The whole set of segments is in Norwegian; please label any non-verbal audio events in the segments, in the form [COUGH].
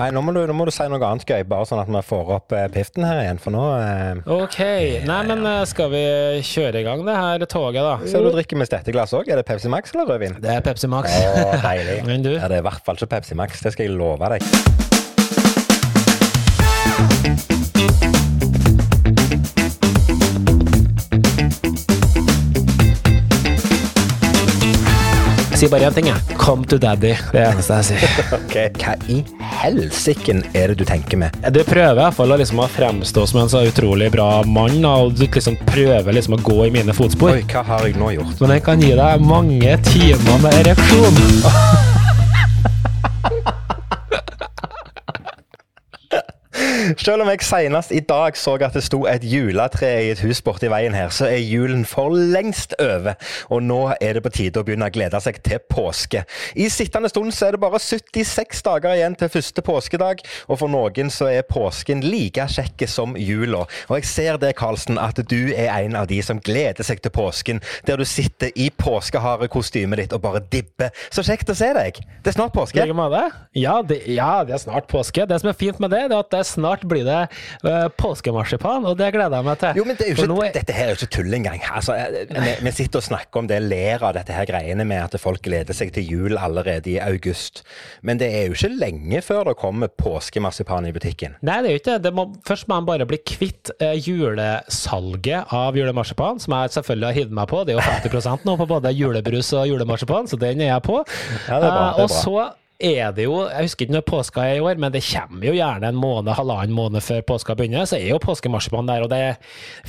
Nei, nå må, du, nå må du si noe annet gøy, bare sånn at vi får opp eh, piften her igjen, for nå eh, Ok. Nei, men eh, skal vi kjøre i gang det her toget, da? Ser du drikker med stetteglass òg. Er det Pepsi Max eller rødvin? Det er Pepsi Max. Å, deilig. [LAUGHS] Men du? Ja, det er i hvert fall ikke Pepsi Max, det skal jeg love deg. Sier bare én ting, jeg. Come to daddy. Det er det eneste jeg sier. [LAUGHS] Ok, Hva i helsiken er det du tenker med? Du prøver i hvert fall å liksom fremstå som en så utrolig bra mann, og du liksom prøver liksom å gå i mine fotspor. Oi, hva har jeg nå gjort? Men jeg kan gi deg mange timer med ereksjon. [LAUGHS] Selv om jeg senest i dag så at det sto et juletre i et hus borti veien her, så er julen for lengst over, og nå er det på tide å begynne å glede seg til påske. I sittende stund så er det bare 76 dager igjen til første påskedag, og for noen så er påsken like kjekk som jula. Og jeg ser det, Karlsen, at du er en av de som gleder seg til påsken, der du sitter i påskeharekostymet ditt og bare dibber. Så kjekt å se deg! Det er snart påske. Ja, det, ja, det er snart påske. Det som er fint med det, det er at det er snart blir det uh, påskemarsipan, og det gleder jeg meg til. Jo, men det er jo ikke, er- dette her er jo ikke tull engang. Altså, eh, vi, vi sitter og snakker om det, ler av dette her greiene med at folk gleder seg til jul allerede i august. Men det er jo ikke lenge før det kommer påskemarsipan i butikken. Nei, det er jo ikke det. Må, først må man bare bli kvitt eh, julesalget av julemarsipan, som jeg selvfølgelig har hivd meg på. Det er jo 50 nå på både julebrus og julemarsipan, så den er jeg på. Ja, det er bra, Eh, det er og så er det jo, jeg husker ikke når påska er i år, men det kommer jo gjerne en måned, halvannen måned før påska begynner, så er jo påskemarsipan der, og det er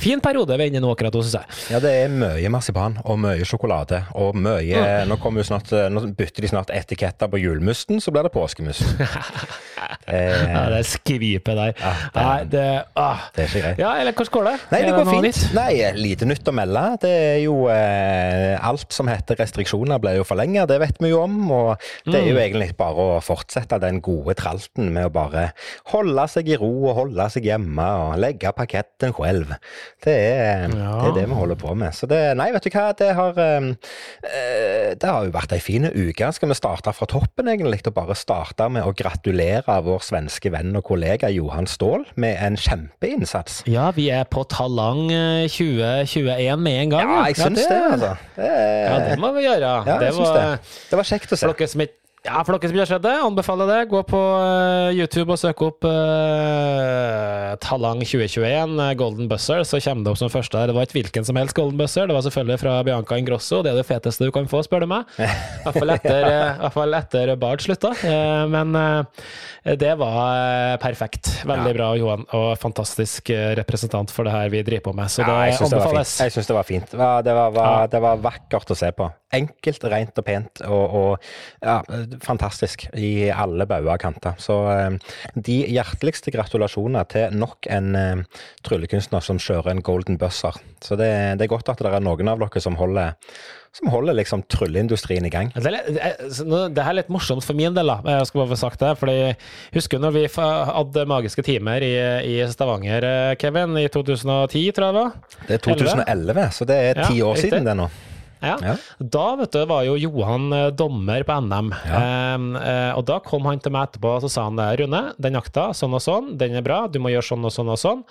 fin periode vi er inne i nå akkurat nå, syns jeg. Ja, det er mye marsipan og mye sjokolade. Og mye Nå, kommer jo snart, eh, nå bytter de snart etiketter på julmusten, så blir det påskemust. [LAUGHS] Eh, Ja, det skvipet der. Ja, det Nei, det, ah. det er ikke greit. Ja, eller hvordan går det? Nei, det går fint. nytt? Nei, lite nytt å melde. Det er jo eh, Alt som heter restriksjoner ble jo forlenget, det vet vi jo om. Og det er jo Mm. egentlig bare å fortsette den gode tralten med å bare holde seg i ro og holde seg hjemme og legge paketten selv. Det er, Ja. det er det vi holder på med. Så det Nei, vet du hva, det har eh, eh, Det har jo vært ei fin uke. Skal vi starte fra toppen, egentlig? Og bare starte med å gratulere vår svenske venn og kollega Johan Ståhl med en kjempeinnsats. Ja, vi er på Talang eh, 2021 med en gang. Ja, jeg syns det, altså. Det, Ja, det må vi gjøre. Ja, det var, det. Det var kjekt å se. Dere som ikke ja, for dere som ikke har sett det, anbefaler det. Gå på eh, YouTube og søk opp uh, Talang 2021, eh, Golden Buzzer, så kommer det opp som første her. Det var ikke hvilken som helst Golden Buzzer, det var selvfølgelig fra Bianca Ingrosso. Det er det feteste du kan få, spør du meg. [LAUGHS] I hvert fall etter, hvert etter Bard slutta. Uh, Men uh, det var perfekt. Veldig bra, Johan, og fantastisk representant for det her vi driver på med. Så det Ja, det anbefales. Jeg synes det var fint. Det var, det, var, Ja. det var vakkert å se på. Enkelt, rent og pent, og, og ja, fantastisk i alle bauger kanter. Så eh, de hjerteligste gratulasjoner til nok en eh, tryllekunstner som kjører en golden buzzer. Så det, det er godt at det er noen av dere som holder, som holder liksom trylleindustrien i gang. Det det her er litt morsomt for min del, da. Jeg skal bare få sagt det. Fordi Husker når vi hadde magiske timer i, i Stavanger, eh, Kevin? I 2010, tror jeg det var? Det er 2011, så det er Ja, ti år riktig. siden det nå. Ja. Ja. Da vet du, var jo Johan eh, dommer på NM. Ja. eh, og da kom han til meg etterpå og så sa han det, Rune, den jakta, sånn og sånn, den er bra, du må gjøre sånn og sånn og sånn.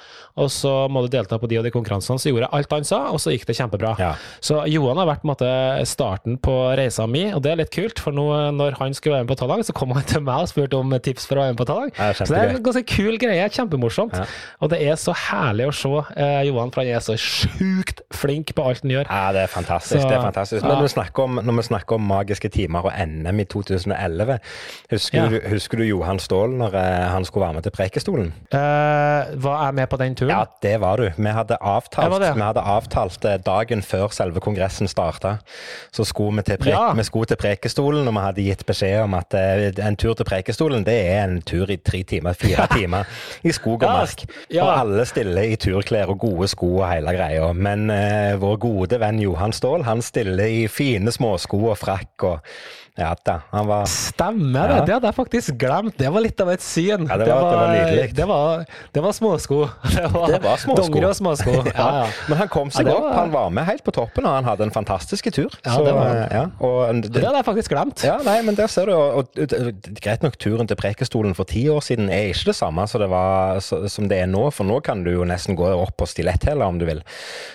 Og så må du delta på de og de konkurransene. Så gjorde jeg alt han sa, og så gikk det kjempebra. Ja. Så Johan har vært måte starten på reisa mi, og det er litt kult. For nå eh, når han skulle være med på Talang, så kom han til meg og spurte om tips for å være med på Talang. Ja, så det er en ganske kul greie. Kjempemorsomt. Og det er så herlig å se eh, Johan, for han er så sjukt flink på alt han gjør. Ja, det er fantastisk. Så- er fantastisk. Men vi om, når vi snakker om magiske timer og NM i 2011, husker, du, husker du Johan Ståhl når eh, han skulle være med til Preikestolen? Uh, var jeg med på den turen? Ja, det var du. Vi hadde avtalt, vi hadde avtalt eh, dagen før selve kongressen starta. Så skulle vi til, prek, Ja. vi skulle til Preikestolen, og vi hadde gitt beskjed om at en tur til Preikestolen, det er en tur i tre timer, fire [LAUGHS] timer i skog og mark. ja. Og alle stiller i turklær og gode sko og hele greia. Men uh, vår gode venn Johan Ståhl, han stiller i fine småsko og frakk og Ja da, han var Stemmer det, Ja. det hadde jeg faktisk glemt. Det var litt av et syn. Ja, det var- det var. Det var, det var småsko. [LAUGHS] Det var, Det var småsko. Dongeri og småsko. [LAUGHS] Ja, ja. Men han kom seg det opp. Han var med helt på toppen, og han hadde en fantastisk tur. Ja, det var eh, ja, og Det hadde jeg faktisk glemt. Ja, nei, men der ser du, og, og, Greit nok, turen til Prekestolen for ti år siden er ikke det samme det, var, så, som det er nå. For nå kan du jo nesten gå opp på stiletthæler om du vil.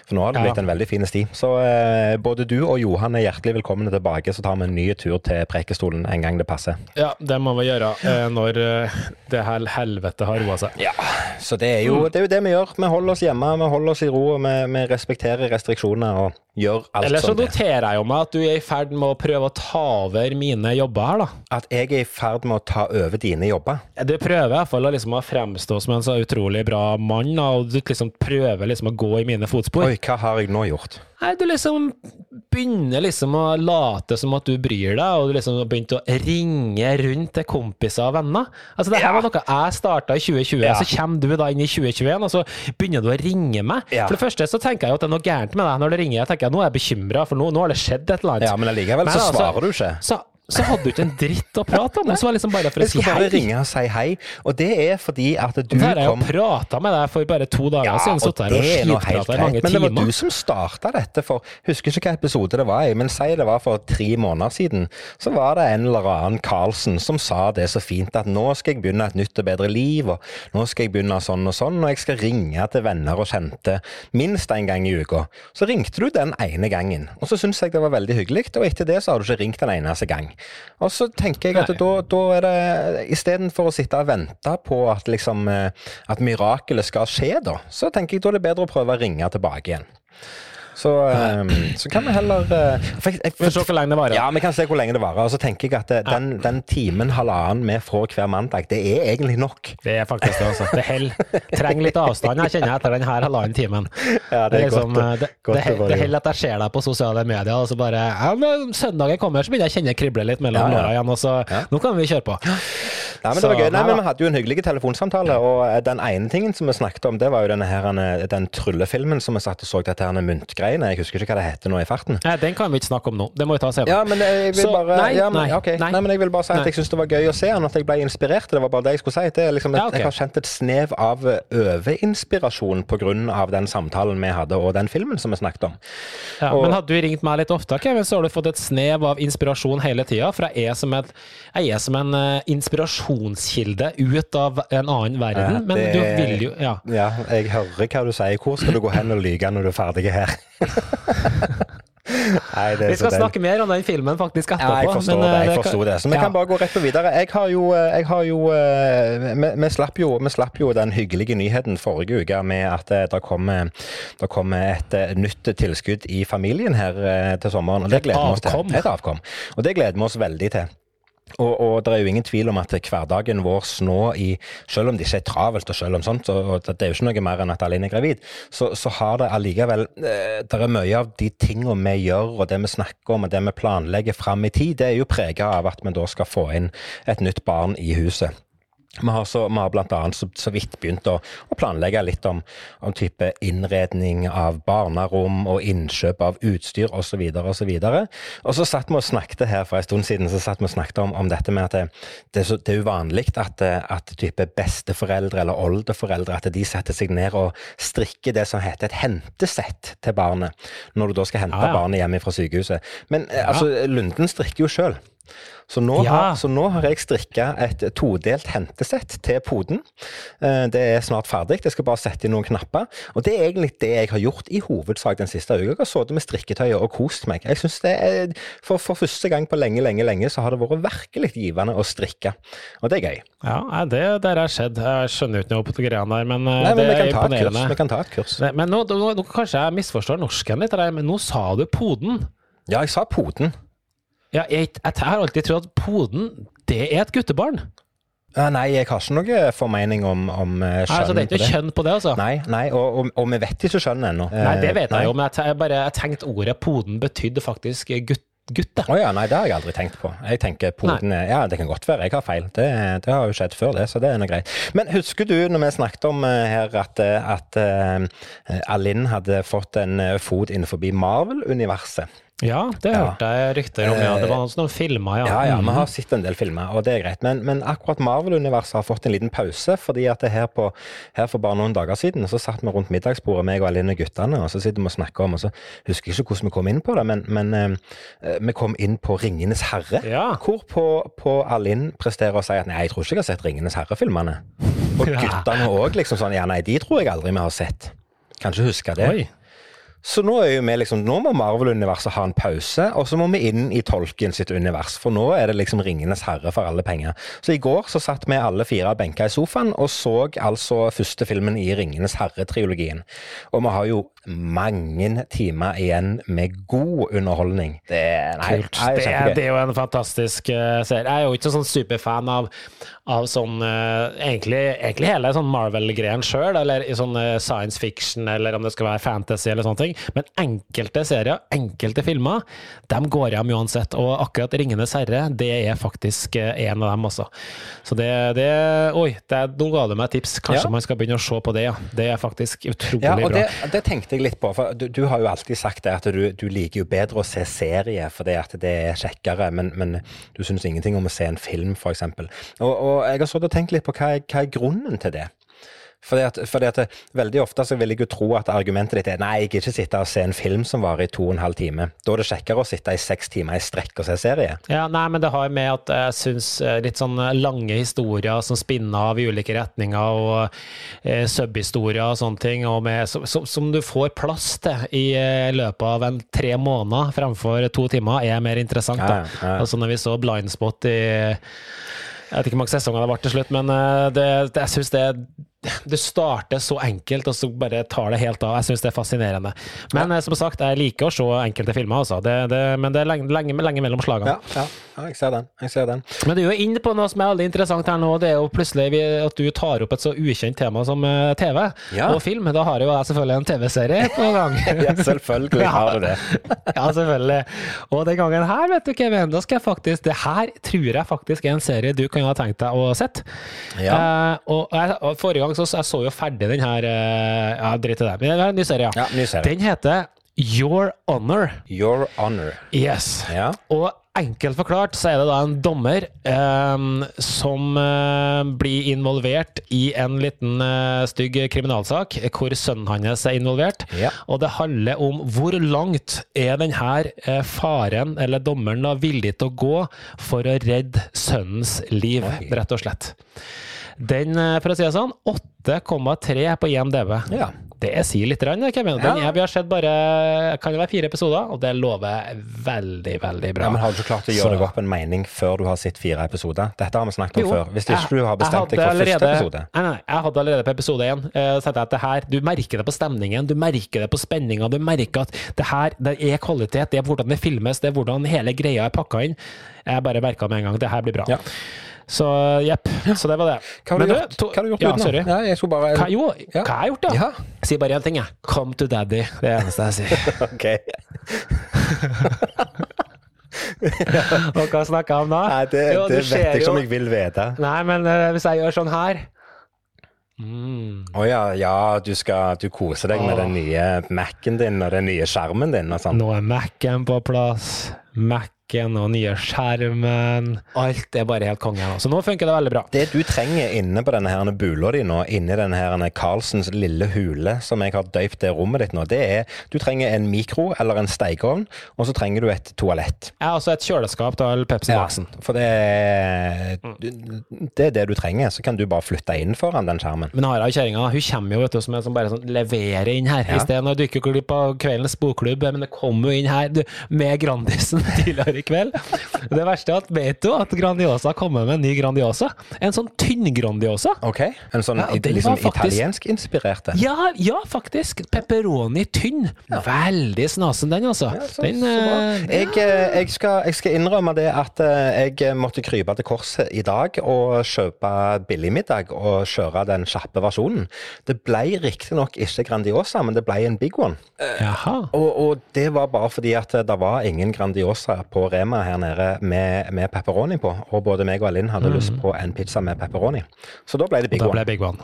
For nå har det blitt en veldig fin sti. Så eh, både du og Johan er hjertelig velkomne tilbake. Så tar vi en ny tur til Prekestolen en gang det passer. Ja, det må vi gjøre eh, når eh, det her helvete har roa seg. Ja, så det er, jo, det er jo det vi gjør. Vi holder oss hjemme, vi holder oss i ro, vi, vi respekterer restriksjoner og gjør alt Eller så som noterer jeg jo meg at du er i ferd med å prøve å ta over mine jobber her, da. At jeg er i ferd med å ta over dine jobber. Du prøver i hvert fall å liksom fremstå som en så utrolig bra mann, og du liksom prøver liksom å gå i mine fotspor. Oi, hva har jeg nå gjort? Nei, du liksom begynner liksom å late som at du bryr deg, og du liksom har begynt å ringe rundt til kompiser og venner. Altså, det her Ja. var noe jeg starta i 2020, Ja. så kommer du da inn i 2021, og så begynner du å ringe meg. Ja. For det første så tenker jeg jo at det er noe gærent med deg når du ringer. Jeg tenker nå er jeg bekymra, for nå, nå har det skjedd et eller annet. Ja, men allikevel så altså, svarer du ikke. Så, så hadde du ikke en dritt å prate om. Så var det liksom bare for å Jeg si skulle bare hei. ringe og si hei, og det er fordi at du Det har jeg jo kom prata med deg for bare to dager Ja, siden. Sittet her det og skitprata i mange greit, men det var timer. du som starta dette for Husker ikke hva episode det var i, men si det var for tre måneder siden. Så var det en eller annen Karlsen som sa det så fint at nå skal jeg begynne et nytt og bedre liv, og nå skal jeg begynne sånn og sånn, og jeg skal ringe til venner og kjente minst en gang i uka. Så ringte du den ene gangen, og så syntes jeg det var veldig hyggelig, og etter det så har du ikke ringt en eneste gang. Og så tenker jeg at da, da er det istedenfor å sitte og vente på at liksom eh, at mirakelet skal skje, da, så tenker jeg da er det bedre å prøve å ringe tilbake igjen. Så, um, så kan vi heller uh, for jeg, for, se hvor lenge det varer. Ja, vi kan se hvor lenge det varer. Og så tenker jeg at det, den, den timen, halvannen vi får hver mandag, det er egentlig nok. Det er faktisk det, altså. Det holder. Trenger litt avstand, jeg kjenner etter den her halvannen timen. Ja, Det, er liksom, godt, det, godt det, det det. heller at jeg ser deg på sosiale medier, og så bare ja, søndagen kommer, så begynner jeg å kjenne krible litt mellom Ja, ja. låra igjen, og så Nå kan vi kjøre på. Nei, men det var gøy. Nei, men. Vi hadde jo en hyggelig telefonsamtale, og eh, den ene tingen som vi snakket om, det var jo denne her, eh, den tryllefilmen som vi satt og så dette her myntgreiene. Jeg husker ikke hva det heter nå i farten. Nei, den kan vi ikke snakke om nå. Det må vi ta senere. Ja, men jeg vil Så, bare nei, ja, men, nei, ok. nei. men jeg vil bare si at jeg syns det var gøy å se han, at jeg ble inspirert. Det var bare det jeg skulle si. Det er liksom et, Ja, okay. Jeg har kjent et snev av overinspirasjon pga. den samtalen vi hadde, og den filmen som vi snakket om. Ja, Og- men hadde du ringt meg litt ofte, Kevin, så har du fått et snev av inspirasjon hele tida. For jeg er som, et, jeg er som en eh, inspirasjonskilde ut av en annen verden. Ja, men du vil jo Ja. Ja, jeg hører hva du sier. Hvor skal du gå hen og lyge når du er ferdig her? [LAUGHS] Nei, det Vi skal snakke mer om den filmen faktisk etterpå. Ja, jeg forstår men, det. eh, jeg forstår det. Så vi kan bare gå rett på videre. Jeg har jo, jeg har jo eh, vi, vi, slapp jo vi slapp jo den hyggelige nyheten forrige uke med at eh, det kommer, det kommer et eh, nytt tilskudd i familien her eh, til sommeren. Og det gleder vi oss til. Et avkom. Og det gleder vi oss veldig til. Og, og det er jo ingen tvil om at hverdagen vår nå, i, selv om det ikke er travelt, og selv om sånt, og, og det er jo ikke noe mer enn at Aline er gravid, så, så har det allikevel eh, Det er mye av de tingene vi gjør, og det vi snakker om, og det vi planlegger fram i tid, det er jo prega av at vi da skal få inn et nytt barn i huset. Vi har, så, vi har blant annet så, så vidt begynt å, å planlegge litt om, om type innredning av barnerom og innkjøp av utstyr osv. osv. Og så satt vi og snakket her for en stund siden så satt vi og snakket om, om dette med at det, det, så, det er uvanlig at, eh, at type besteforeldre eller oldeforeldre at de setter seg ned og strikker det som heter et hentesett til barnet, når du da skal hente Ja, ja. barnet hjem fra sykehuset. Men ja. altså, Lunden strikker jo sjøl. Så nå, Ja. har, så nå har jeg strikka et todelt hentesett til poden. Eh, Det er snart ferdig. Jeg skal bare sette inn noen knapper. Og det er egentlig det jeg har gjort i hovedsak den siste uka. Jeg har sittet med strikketøyet og kost meg. Jeg synes det er, for, for første gang på lenge, lenge, lenge så har det vært virkelig givende å strikke. Og det er gøy. Ja, det der har skjedd. Jeg skjønner jo ikke noe på greiene der, men, eh, Nei, men det er imponerende. Vi kan ta et kurs. Men- Men nå, nå, nå kanskje jeg misforstår norsken litt, men nå sa du poden. Ja, jeg sa poden. Ja, jeg, jeg har alltid trodd at poden, det er et guttebarn. Ja, nei, jeg har ikke noe formening om, om eh, Nei, altså, det er ikke noe kjønn på det, altså. Nei, nei og, og, og vi vet ikke skjønn ennå. Nei, det vet nei. jeg jo, men jeg, bare jeg tenkte ordet poden betydde faktisk gutt, gutte. Oh, ja, nei, det har jeg aldri tenkt på. Jeg tenker poden Ja, det kan godt være jeg har feil. Det, det har jo skjedd før, det, så det er noe greit. Men husker du når vi snakket om eh, her at, eh, at uh, Alin hadde fått en eh, fot innenfor Marvel-universet? Ja, det hørte jeg rykter om. Ja. Det var også noen filmer, ja. Ja, ja, vi Mhm. har sett en del filmer, og det er greit. Men, men akkurat Marvel-universet har fått en liten pause. fordi at det her, på, her for bare noen dager siden så satt vi rundt middagsbordet, meg og Aline og guttene, og så sitter vi og snakker om og så husker jeg ikke hvordan vi kom inn på det, men, men eh, vi kom inn på Ringenes herre. Ja. Hvorpå på Aline presterer å si at nei, jeg tror ikke jeg har sett Ringenes herre-filmene. Og [LAUGHS] guttene òg liksom sånn ja, nei, de tror jeg aldri vi har sett. Kan ikke huske det. Oi. Så nå er jo vi liksom, nå må Marvel-universet ha en pause, og så må vi inn i Tolkien sitt univers. For nå er det liksom Ringenes herre for alle penger. Så i går så satt vi alle fire benka i sofaen og så altså første filmen i Ringenes herre-triologien. Og vi har jo mange timer igjen med god underholdning. Det er nei, Kult. nei, Det, er- det er jo en fantastisk uh, serie. Jeg er jo ikke sånn superfan av, av sånn uh, egentlig, egentlig hele sånn Marvel-greien sjøl, eller i sånn eh, science fiction, eller om det skal være fantasy eller sånne ting. Men enkelte serier, enkelte filmer, dem går hjem uansett. Og akkurat 'Ringenes herre', det er faktisk en av dem også. Så det, det Oi, det, nå ga du meg et tips. Kanskje Ja. man skal begynne å se på det, ja. Det er faktisk utrolig Ja, og bra. det, det tenkte jeg litt på. for Du, du har jo alltid sagt at du, du liker jo bedre å se serie fordi at det er kjekkere, men, men du syns ingenting om å se en film, f.eks. Og, og jeg har stått og tenkt litt på hva er, hva er grunnen til det. Fordi at, fordi at Veldig ofte så vil jeg jo tro at argumentet ditt er nei, jeg gidder ikke sitte og se en film som varer i to og en halv time. Da er det kjekkere å sitte i seks timer i strekk og se serie. Ja, nei, men det har med at jeg syns litt sånn lange historier som spinner av i ulike retninger, og eh, subhistorier og sånne ting, og med, som, som, du får plass til i eh, løpet av en tre måneder fremfor to timer, er mer interessant. Da. ja, ja. Altså når vi så Blindspot i jeg vet ikke hvor mange sesonger det ble til slutt, men eh, det, det, jeg syns det du starter så enkelt, og så bare tar det helt av. Jeg syns det er fascinerende. Men ja. som sagt, jeg liker å se enkelte filmer, altså. Det, det, men det er lenge, lenge, lenge mellom slagene. Ja, ja, ja, jeg ser den. Jeg ser den. Men du er jo inne på noe som er veldig interessant her nå. Det er jo plutselig vi- at du tar opp et så ukjent tema som eh, TV Ja. og film. Da har jo jeg selvfølgelig en TV-serie på gang. [LAUGHS] Ja, selvfølgelig [LAUGHS] har du det. [LAUGHS] ja, selvfølgelig. Og den gangen her, vet du, Kevin, da skal jeg faktisk Det her tror jeg faktisk er en serie du kan ha tenkt deg å sett. Ja. Eh, og, jeg, forrige gang så jeg så jo ferdig den her eh, Ja, drit i det. Men det er en ny serie, Ja, ny serie. Den heter Your Honor. Your honor. Yes. Ja. Og enkelt forklart så er det da en dommer eh, som eh, blir involvert i en liten eh, stygg kriminalsak hvor sønnen hans er involvert. Ja. Og det handler om hvor langt er denne eh, faren eller dommeren da villig til å gå for å redde sønnens liv, Oi. rett og slett. Den, eh, for å si det sånn, 8,3 på IMDb. Ja. Det sier litt, rann, Kevin. Den Ja. vi har sett bare kan det være fire episoder, og det lover veldig, veldig bra. Ja, men Har du ikke klart å Så- gjøre deg opp en mening før du har sett fire episoder? Dette har vi snakket om Jo, før. Hvis ikke du har bestemt deg for for første episode. Nei, nei, jeg hadde allerede på episode én uh, sett at det her Du merker det på stemningen, du merker det på spenninga, du merker at det her det er kvalitet, det er hvordan det filmes, det er hvordan hele greia er pakka inn. Jeg bare merka med en gang det her blir bra. Ja. Så jepp. Så det var det. Hva har du gjort? Hva har du gjort ja, uten? sorry. Ja, jeg skulle bare Hva, jo, Ja. hva har jeg gjort, da? Ja. Jeg sier bare én ting, jeg. Come to daddy. Det er det eneste jeg sier. [LAUGHS] Ok. [LAUGHS] Og hva snakker jeg om da? Nei, det, Jo, det vet jeg ikke om jeg vil vite. Nei, men uh, hvis jeg gjør sånn her mm. Å ja, ja, du skal Du koser deg med den nye Mac-en din og den nye skjermen din og sånn. Nå er Mac-en på plass. Mac-en og nye skjermen. Alt er bare helt konge nå. Så nå funker det veldig bra. Det du trenger inne på denne her bula di nå, inni denne her Carlsens lille hule, som jeg har døypt det rommet ditt nå, det er Du trenger en mikro eller en stekeovn, og så trenger du et toalett. Ja, altså et kjøleskap til Pepsi Max-en. for det er, det er det du trenger. Så kan du bare flytte inn foran den skjermen. Men Harald kjerringa hun kommer jo vet du, som som bare sånn leverer inn her. Ja. I stedet når du ikke glipp av kveldens bokklubb, men det kommer jo inn her du, med Grandisen [LAUGHS] tidligere i kveld. Det verste er at vet du at Grandiosa kommer med en ny Grandiosa? En sånn tynn Grandiosa. Ok? En sånn Ja, liksom italiensk-inspirert italiensk-inspirerte? Ja, ja, faktisk. Pepperoni tynn. Veldig snasen, den, altså. Ja, så, den, så eh, Jeg, eh, jeg, skal, jeg skal innrømme det at eh, jeg måtte krype til korset i dag og kjøpe billigmiddag og kjøre den kjappe versjonen. Det ble riktignok ikke Grandiosa, men det ble en big one. Jaha. Og, og det var bare fordi at det var ingen Grandiosa på på Rema her nede med, med pepperoni på, og både meg og Linn hadde lyst på en pizza med pepperoni. Så da ble det Big Da One. ble Big One.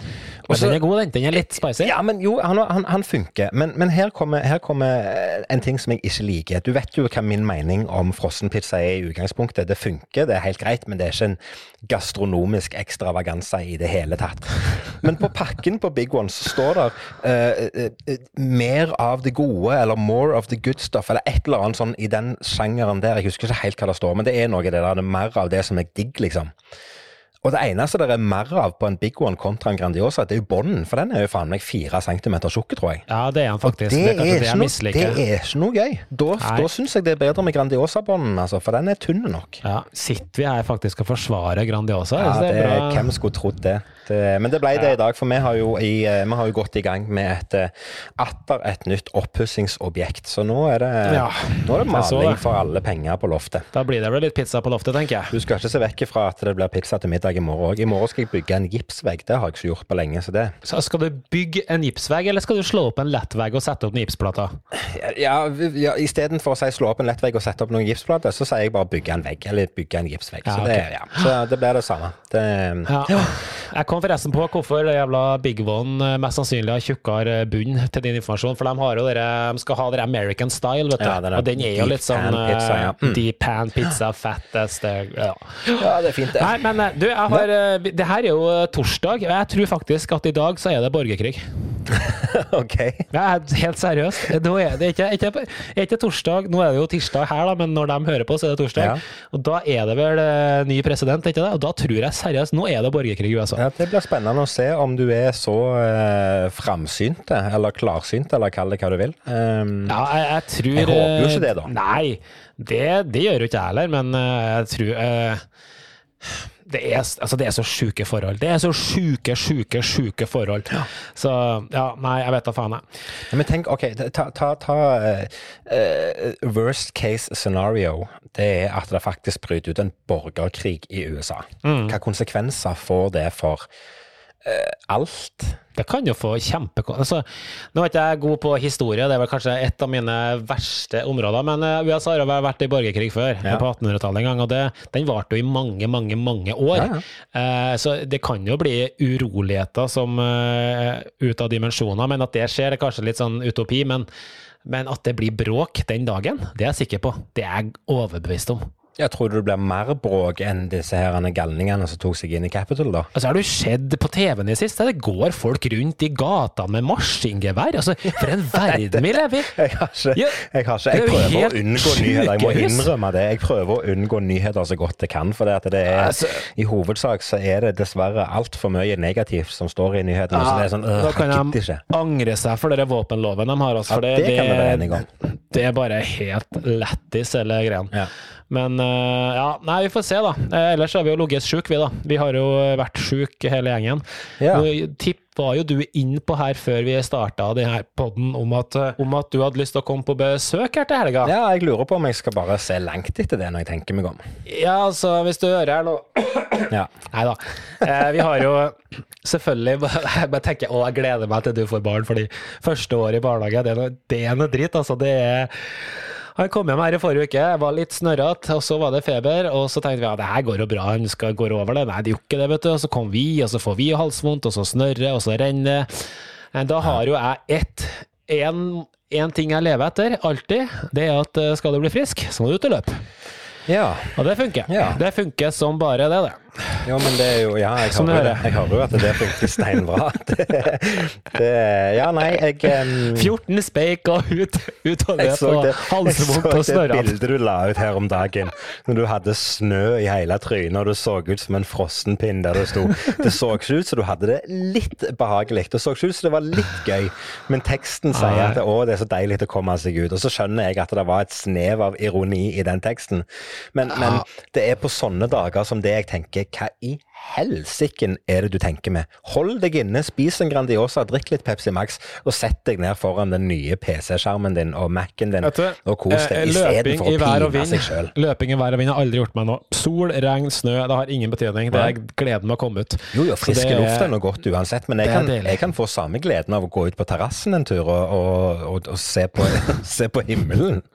Men den er god, den. Den er litt spicy. Ja, men jo, han, han, han funker. Men, men her, kommer, her kommer eh, en ting som jeg ikke liker. Du vet jo hva min mening om frossenpizza er i utgangspunktet. Det funker, det er helt greit, men det er ikke en gastronomisk ekstravaganse i det hele tatt. Men på pakken på Big One så står det uh, uh, uh, mer av det gode, eller more of the good stuff, eller et eller annet sånn i den sjangeren der. Jeg husker ikke helt hva det står, men det er noe det der, det er mer av det som er digg, liksom. Og det eneste det er mer av på en Big One kontra en Grandiosa, det er jo bånden, for den er jo faen meg fire centimeter tjukk, tror jeg. Ja, det er han faktisk. Det Det er det noe, det er ikke noe gøy. Da, Nei. da syns jeg det er bedre med Grandiosa-bånden, altså, for den er tynn nok. Ja, Sitter vi her faktisk og forsvarer Grandiosa? Ja, Så det, er bra. hvem skulle trodd det? Det? Men det ble det i dag, for vi har jo, i, eh, vi har jo gått i gang med et, eh, atter et nytt oppussingsobjekt. Så nå er det, Ja, nå er det maling for alle penger på loftet. Da blir det vel litt pizza på loftet, tenker jeg. Du skal ikke se vekk fra at det blir pizza til middag i morgen òg. I morgen skal jeg bygge en gipsvegg. Det har jeg ikke gjort på lenge. så det Så skal du bygge en gipsvegg, eller skal du slå opp en lettvegg og sette opp noen gipsplater? Ja, ja Istedenfor å si slå opp en lettvegg og sette opp noen gipsplater, så sier jeg bare bygge en vegg. Eller bygge en gipsvegg. Ja, så, det, ja. så det blir det samme. Det, Ja. Jeg kom forresten på hvorfor det jævla Big One eh, mest sannsynlig har tjukkere bunn til din informasjon. For de, har jo dere, de skal ha dere American style, vet du. Ja, er og den er jo litt sånn pan pizza, ja. eh, Mm. deep pan pizza, fattest ja. ja, det er fint, det. Nei, men eh, du, jeg har eh, Det her er jo eh, torsdag, og jeg tror faktisk at i dag så er det borgerkrig. [LAUGHS] ok. Jeg er helt seriøst. Nå er det ikke, ikke, ikke torsdag, nå er det jo tirsdag her, da, men når de hører på, så er det torsdag. Ja. Og da er det vel eh, ny president, ikke det? Og da tror jeg seriøst Nå er det borgerkrig i USA. Ja, det blir spennende å se om du er så uh, framsynt, eller klarsynt, eller kall det hva du vil. Um, Ja, jeg, jeg tror Jeg håper jo eh, ikke det, da. Nei, det, det gjør jo ikke jeg heller, men eh, jeg tror eh, det er, altså det er så sjuke forhold. Det er så sjuke, sjuke, sjuke forhold. Så ja, nei, jeg vet da faen, jeg. Ja, Men tenk, ok, ta, ta, ta eh, worst case scenario. Det er at det faktisk bryter ut en borgerkrig i USA. Mm. Hva konsekvenser får det for alt? Det kan jo få kjempe... Altså, nå er ikke jeg god på historie, det er vel kanskje et av mine verste områder, men eh, USA har vært i borgerkrig før, Ja. på 1800-tallet en gang, og det, den varte jo i mange, mange, mange år. Ja, ja. Eh, så det kan jo bli uroligheter som uh, ut av dimensjoner, men at det skjer er kanskje litt sånn utopi, men, men at det blir bråk den dagen, det er jeg sikker på. Det er jeg overbevist om. Jeg tror du det blir mer bråk enn disse her galningene som tok seg inn i Capitol, da. Altså, Har du sett på TV-en i siste? Det går folk rundt i gatene med maskingevær. Altså, for en [LAUGHS] verden vi lever i! Jeg har ikke, jeg, har ikke, jeg prøver å unngå nyheter. Jeg må innrømme det. Jeg prøver å unngå nyheter så godt jeg kan. For det, at det er, Altså- i hovedsak så er det dessverre altfor mye negativt som står i nyhetene. så det er sånn, øh, da kan de angre seg for den våpenloven de har. Altså, Ja, det, det om. Det er bare helt lættis, hele greia. Ja. Men ja, nei, vi får se, da. Eh, ellers har vi jo ligget sjuke, vi, da. Vi har jo vært sjuke, hele gjengen. Ja. Nå tippa jo du inn på her før vi starta denne podden om eh, om at du hadde lyst til å komme på besøk her til helga. ja, jeg lurer på om jeg skal bare se langt etter det når jeg tenker meg om. Ja, altså, hvis du hører her nå Ja. [CLEARS THROAT] Nei da. Eh, vi har jo [CLEARS THROAT] selvfølgelig [LAUGHS] Jeg bare tenker å, jeg gleder meg til du får barn, fordi første år i barnehage, det er noe, det er noe dritt. Altså, det er han kom hjem her i forrige uke, var litt snørrete, og så var det feber. Og så tenkte vi ja, det her går jo bra, han skal gå over det. Nei, det gjorde ikke det, vet du. Og så kom vi, og så får vi halsvondt, og så snørre, og så renner Da har jo jeg ett en, en ting jeg lever etter, alltid. Det er at eh, skal du bli frisk, så må du ut og løpe. ja. Og det funker. Ja. Det funker som bare det, det. Jo, men det er jo Ja, jeg du hører, det. jeg hører jo at det funker steinbra. [LAUGHS] Det, det, ja, nei, jeg um, 14 speiker ut, ut og Jeg på så og det, jeg så det bildet du la ut her om dagen, når du hadde snø i hele trynet og du så ut som en frossenpinn der du sto. Det så ikke ut som du hadde det litt behagelig. Det så ikke ut som det var litt gøy, men teksten sier at å, det er så deilig å komme seg ut. Og så skjønner jeg at det var et snev av ironi i den teksten. Men, men det er på sånne dager som det jeg tenker, hva i helsiken er det du tenker med? Hold deg inne, spis en Grandiosa, drikk litt Pepsi Max, og sett deg ned foran den nye PC-skjermen din og Mac-en din, Etter, og kos eh, deg, løping istedenfor å pine seg sjøl. Løping i vær og vind har aldri gjort meg noe. Sol, regn, snø, det har ingen betydning. Det er gleden med å komme ut. Jo, jo, frisk luft er noe godt uansett, men jeg kan, jeg kan få samme gleden av å gå ut på terrassen en tur og, og, og, og se, på, [LAUGHS] se på himmelen. [LAUGHS]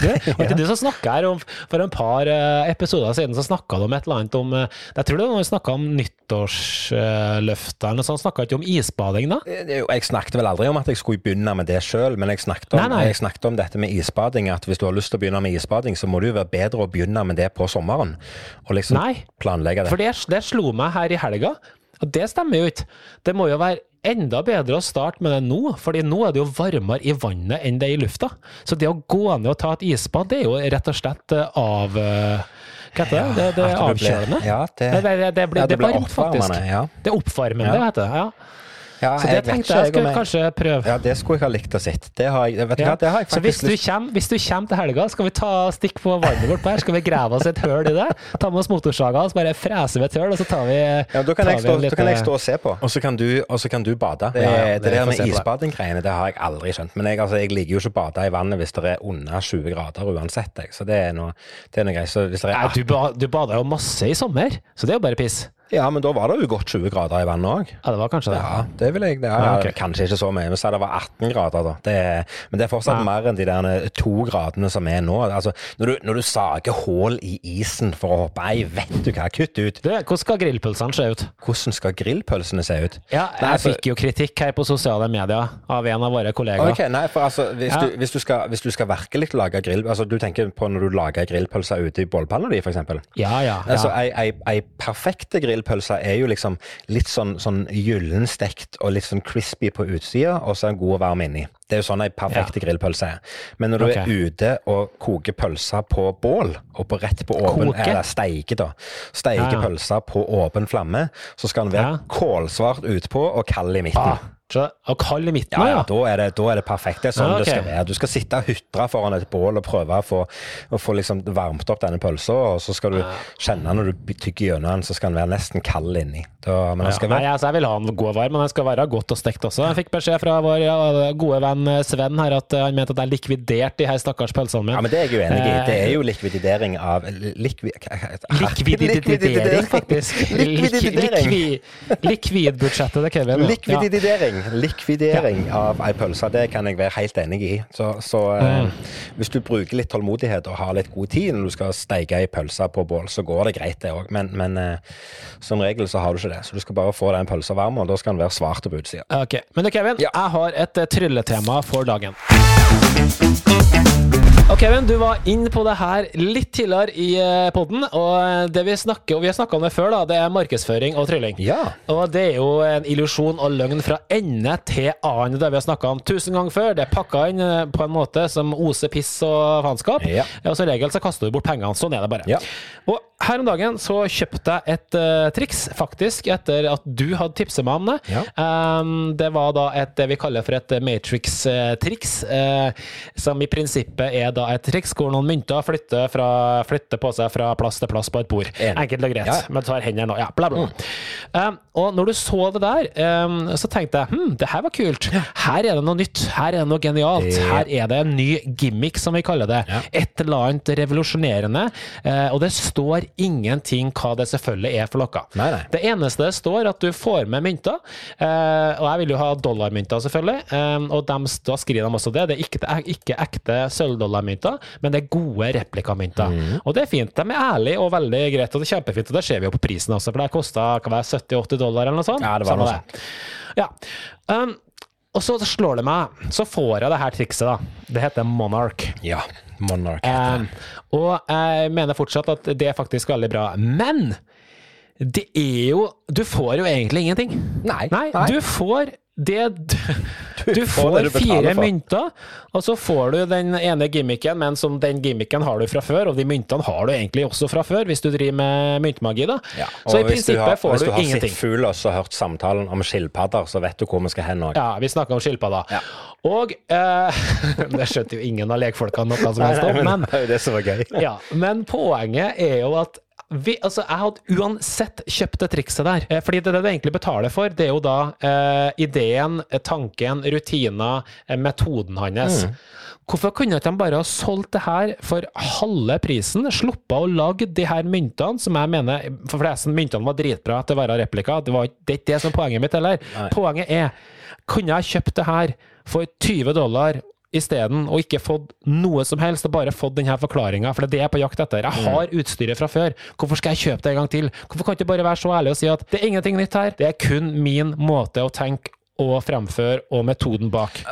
Det var ikke du som snakka her om For en par eh, episoder siden så snakka du om et eller annet om eh, Jeg tror det var når vi snakka om nyttårsløftene, eller sånn. Snakka ikke om isbading da? Eh, Jeg snakket vel aldri om at jeg skulle begynne med det sjøl, men jeg snakket, om, Nei, nei. jeg snakket om dette med isbading. At hvis du har lyst til å begynne med isbading, så må det jo være bedre å begynne med det på sommeren. Og liksom Nei. planlegge det. For det, det slo meg her i helga, og det stemmer jo ikke. Det må jo være enda bedre å starte med det nå, fordi nå er det jo varmere i vannet enn det er i lufta. Så det å gå ned og ta et isbad, det er jo rett og slett eh, av Hva heter det? Det, det er avkjølende. Ja, det, Det, det, det, blir, det varmt, faktisk. Det er oppvarmende, heter det. Ja. Ja, Så det jeg tenkte ikke, jeg skulle kanskje prøve. Ja, det skulle jeg ha likt å se. Det har jeg, vet Ja. hva, det har jeg Så hvis faktisk du, lyst kommer, hvis du kommer til helga, skal vi ta stikk på vannet vårt der, her, skal vi grave oss et høl i det, ta med oss motorsaga og så bare frese ved et høl, og så tar vi ja, da kan, jeg stå, litt, da kan jeg stå og se på, og så kan du, og så kan du bade. Det, Ja, ja, det, det der med isbading-greiene, det har jeg aldri skjønt. Men jeg, altså, jeg liker jo ikke å bade i vannet hvis det er under 20 grader uansett. Jeg. Så det er noe, det er noe greit. Så hvis det er Nei, du, ba, du bader jo masse i sommer, så det er jo bare piss. Ja, men da var det jo godt 20 grader i vannet òg. Ja, det var kanskje det. Ja, det vil jeg. Det er, Ja, okay. Kanskje ikke så mye, men sa det var 18 grader, da. Det er, men det er fortsatt Ja. mer enn de der to gradene som er nå. Altså, når, du, når du sager hull i isen for å hoppe ei, vet du hva, kutt ut. Du, hvordan skal grillpølsene se ut? Hvordan skal grillpølsene se ut? Ja, jeg Nei, for- fikk jo kritikk her på sosiale medier av en av våre kollegaer. Ok, nei, for altså, hvis, Ja. du, hvis, du skal, hvis du skal virkelig lage grill Altså, du tenker på når du lager grillpølser ute i bålpanna di, eksempel? Ja, ja. ja. Altså, ei, ei, ei perfekte grillpølse er jo liksom litt sånn, sånn gyllenstekt og litt sånn crispy på utsida, og så er en god og varm inni. Det er jo sånn ei perfekte grillpølse er. Men når du okay. er ute og koker pølser på bål, og på rett på åpen Koke? Eller steike, da. Steike Ja, ja. pølser på åpen flamme, så skal den være Ja. kålsvart utpå og kald i midten. ah, så, og kald i midten, Ja, ja. ja, da er det, da er det perfekt. Det er sånn Ja, okay. det skal være. Du skal sitte og hutre foran et bål og prøve å få, å få liksom varmt opp denne pølsa, og så skal du kjenne når du tygger gjennom den, så skal den være nesten kald inni. Da, men den skal Ja, nei, altså, jeg vil ha den god og varm, men den skal være godt og stekt også. Jeg fikk beskjed fra vår ja, gode venn eh, Sven her at eh, han mente at jeg likviderte de her stakkars pølsene mine. Ja, men det er jeg jo enig i. Det Eh, er jo likvidering av likvi, Likvididering, [LAUGHS] faktisk. Likvididering. Likvi- Likvidbudsjettet til Kevin. ja. Likvididering. Likvidering av ei pølse, det kan jeg være helt enig i. Så, så eh, Mm. hvis du bruker litt tålmodighet og har litt god tid når du skal steike ei pølse på bål, så går det greit, det òg. Men, men eh, som regel så har du ikke det. Så du skal bare få den pølsa varm, og da skal den være svart på utsida. Okay. Men du, Kevin, Ja. jeg har et eh, trylletema for dagen. Kevin, du var inn på det her litt tidligere i poden. og det vi snakker og vi har snakka om det før, da, det er markedsføring og trylling. Ja. Og det er jo en illusjon og løgn fra ende til annen, det vi har snakka om tusen ganger før. Det er pakka inn eh, på en måte som oser piss og faenskap. Ja. Og som regel så kaster du bort pengene. Sånn er det bare. Ja. Og her om dagen så kjøpte jeg et uh, triks, faktisk, etter at du hadde tipset meg om det. Ja. Um, det var da et det vi kaller for et Matrix-triks, eh, som i prinsippet er da et triks hvor noen mynter flytter, fra, flytter på seg fra plass til plass på et bord. Enkelt og greit. Ja. Men tar hendene nå. Ja, bla, bla. Um, og når du så det der, um, så tenkte jeg hm, det her var kult. Her er det noe nytt. Her er det noe genialt. Her er det en ny gimmick, som vi kaller det. Ja. Et eller annet revolusjonerende. Uh, og det står ingenting hva det selvfølgelig er for noe. Nei, nei. Det eneste det står, at du får med mynter. Uh, og jeg vil jo ha dollarmynter, selvfølgelig. Um, og dem, da skriver de også det. Det er ikke, er ikke ekte sølvdollarmynter, men det er gode replikamynter. Mm. Og det er fint. De er ærlige og veldig greit, og det er kjempefint. Og det ser vi jo på prisen også, for det kosta 70-80 dollar eller noe sånt. Ja, det var noe sånt. Ja. Um, og så slår det meg, så får jeg det her trikset, da. Det heter Monarch. Ja. Monarch. Um, og jeg mener fortsatt at det er faktisk veldig bra. Men det er jo Du får jo egentlig ingenting. Nei, nei. du får det Du, du får du fire mynter, og så får du den ene gimmicken, men som den gimmicken har du fra før, og de myntene har du egentlig også fra før, hvis du driver med myntmagi, da. Ja, så i du prinsippet har, får hvis du, du har ingenting. sett fugl og så hørt samtalen om skilpadder, så vet du hvor vi skal hen òg. Ja, vi snakker om skilpadder. Ja. Og eh, [LAUGHS] Det skjønte jo ingen av lekfolkene noe som helst om, men det jo det som var gøy. Ja, men poenget er jo at vi, altså, jeg hadde uansett kjøpt det trikset der. Eh, fordi det, det du egentlig betaler for, det er jo da eh, ideen, eh, tanken, rutiner, eh, metoden hans. Hvorfor kunne ikke de bare ha solgt det her for halve prisen, sluppet å lage de her myntene, som jeg mener For flesten, myntene var dritbra til å være replika. Det, var, ikke- det er ikke det som er poenget mitt heller. Poenget er, kunne jeg kjøpt det her for 20 dollar isteden, og ikke fått noe som helst, og bare fått denne forklaringa, for det er det jeg er på jakt etter. Jeg har utstyret fra før, hvorfor skal jeg kjøpe det en gang til? Hvorfor kan jeg ikke bare være så ærlig og si at det er ingenting nytt her, det er kun min måte å tenke og fremføre, og metoden bak.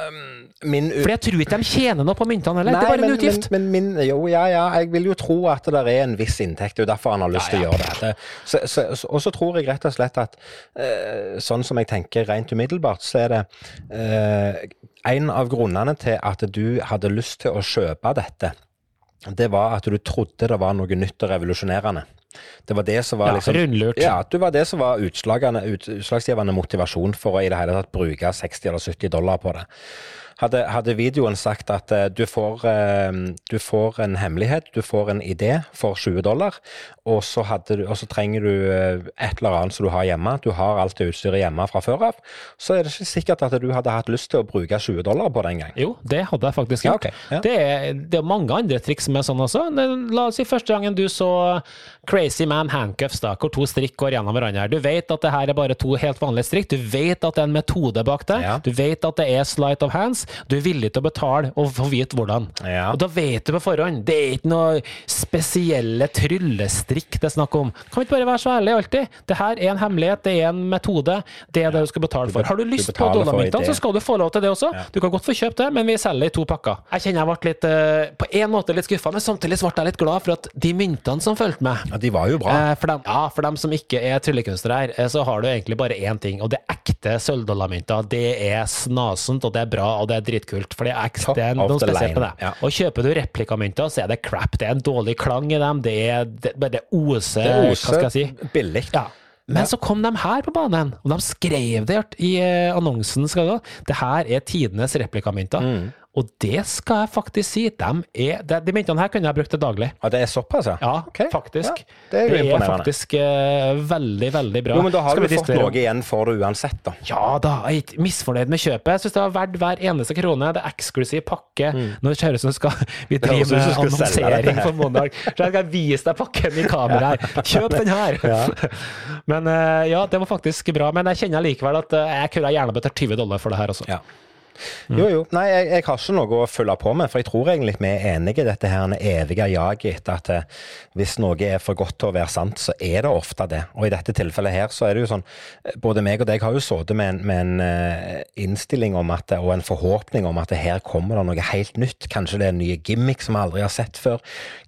Min For jeg tror ikke de tjener noe på myntene heller, det er bare men, en utgift. Men, men min, jo, ja, ja, jeg vil jo tro at det er en viss inntekt. Det er jo derfor han har lyst til å gjøre det. så, så, og så tror jeg rett og slett at eh, sånn som jeg tenker rent umiddelbart, så er det eh, en av grunnene til at du hadde lyst til å kjøpe dette, det var at du trodde det var noe nytt og revolusjonerende. Det var det som var Ja, liksom ja, Ja, det var det som var utslagsgivende motivasjon for å i det hele tatt bruke 60 eller 70 dollar på det. Hadde, hadde videoen sagt at uh, du, får, uh, du får en hemmelighet, du får en idé for 20 dollar, og så, du, og så trenger du eh, et eller annet som du har hjemme, du har alt det utstyret hjemme fra før av, så er det ikke sikkert at du hadde hatt lyst til å bruke 20 dollar på det engang. Jo, det hadde jeg faktisk Ja, gjort. ja. Det, er, det er mange andre triks som er sånn også. La oss si første gangen du så Crazy Man Handcuffs, da, hvor to strikk går gjennom hverandre. Du vet at det her er bare to helt vanlige strikk, du vet at det er en metode bak det, Ja. du vet at det er sleight of hands, du er villig til å betale og få vite hvordan. Ja. Og da vet du på forhånd. Det er ikke noe spesielle tryllestrikk det er snakk om. Kan vi ikke bare være så ærlige alltid? Det her er en hemmelighet, det er en metode, det er det du skal betale for. Har du lyst på betaler dollarmyntene, så skal du få lov til det også. Du kan godt få kjøpt det, men vi selger i to pakker. Jeg kjenner jeg ble litt, eh, på en måte litt skuffa, men samtidig ble jeg litt glad for at de myntene som fulgte med Ja, de var jo bra. eh, for, dem, ja, for dem som ikke er tryllekunstnere her, eh, så har du egentlig bare én ting, og det er ekte sølvdollarmynter. Det er snasent, og det er bra, og det er dritkult. For det er, ekte, det er noe spesielt med det. ja. Og kjøper du replikamynter, så er det crap. Det er en dårlig klang i dem. Det er det, bare det oser, Det hva skal jeg si. billig. Ja. Men så kom de her på banen, og de skrev det i eh, annonsen. Skal det her er tidenes replikamynter. Mm. Og det skal jeg faktisk si. De, er, de, de myntene her kunne jeg brukt til daglig. Ja, det er såpass, ja? Ja, okay. faktisk. Ja, det er det er faktisk uh, veldig, veldig bra. Jo, men da har Skal du fått noe igjen for det uansett, da. Ja da, jeg er ikke misfornøyd med kjøpet. Jeg syns det var verdt hver eneste krone. Det er eksklusiv pakke. Nå ser det ut som skal, vi Mm. driver med annonsering for Monark. Så jeg skal vise deg pakken i kamera her. Kjøp den her! [LAUGHS] Men uh, ja, det var faktisk bra. Men jeg kjenner likevel at uh, jeg kunne gjerne betalt 20 dollar for det her også. Ja. Jo, jo. Nei, jeg, jeg har ikke noe å følge på med, for jeg tror egentlig vi er enige i dette her evige jaget etter at eh, hvis noe er for godt til å være sant, så er det ofte det. Og i dette tilfellet her så er det jo sånn eh, Både meg og deg har jo sittet med, en- med en eh, innstilling om at, og en forhåpning om at her kommer det noe helt nytt. Kanskje det er en ny gimmick som vi aldri har sett før.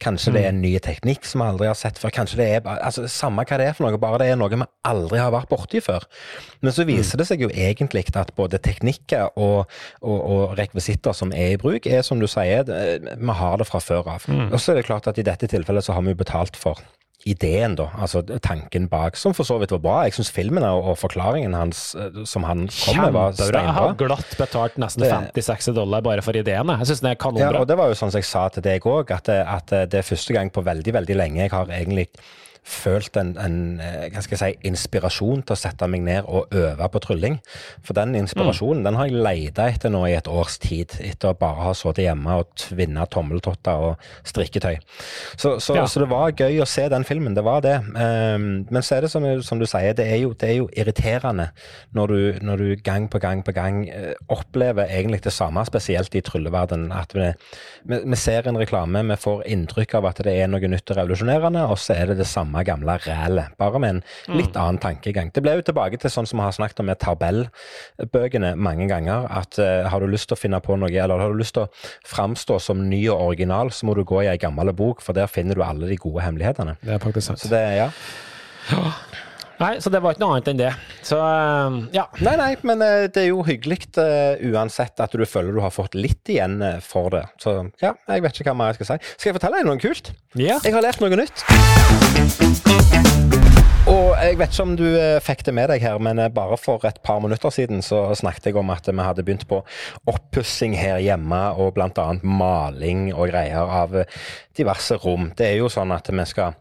Kanskje det er en ny teknikk som vi aldri har sett før. Kanskje det er altså, Samme hva det er for noe, bare det er noe vi aldri har vært borti før. Men så viser det seg jo egentlig at både teknikker og og, og rekvisitter som er i bruk, er som du sier, vi har det fra før av. Og så er det klart at i dette tilfellet så har vi betalt for ideen, da, altså tanken bak, som for så vidt var bra. Jeg syns filmen og, og forklaringen hans eh, som han kom med, var steinbra. Jeg har glatt betalt nesten Det- 50-60 dollar bare for ideene. Jeg syns den er Ja, og det var jo sånn som jeg sa til deg òg, at, at det er første gang på veldig, veldig lenge jeg har egentlig følt en, en eh, si, inspirasjon til å sette meg ned og øve på trylling. For den inspirasjonen den har jeg leita etter nå i et års tid, etter å bare ha sittet hjemme og tvinna tommeltotter og strikketøy. Så, så, Ja. så det var gøy å se den filmen, det var det. Um, men så er det som, som du sier, det er jo, det er jo irriterende når du, når du gang på gang på gang eh, opplever egentlig det samme, spesielt i trylleverdenen. At vi, vi, vi ser en reklame, vi får inntrykk av at det er noe nytt og revolusjonerende, og så er det det samme gamle rælet, bare med en litt annen tankegang. Det ble jo tilbake til sånn som vi har snakket om med tabellbøkene mange ganger, at uh, har du lyst til å finne på noe, eller har du lyst til å framstå som ny og original, så må du gå i ei gammel bok, for der finner du alle de gode hemmelighetene. Det er faktisk sant. Så det, ja. Nei, så det var ikke noe annet enn det. Så eh, ja. Nei, nei, men eh, det er jo hyggelig eh, uansett at du føler du har fått litt igjen eh, for det. Så ja, jeg vet ikke hva mer jeg skal si. Skal jeg fortelle deg noe kult? Ja. Jeg har lært noe nytt. Og jeg vet ikke om du eh, fikk det med deg her, men eh, bare for et par minutter siden så snakket jeg om at vi hadde begynt på oppussing her hjemme, og bl.a. maling og greier av eh, diverse rom. Det er jo sånn at vi skal,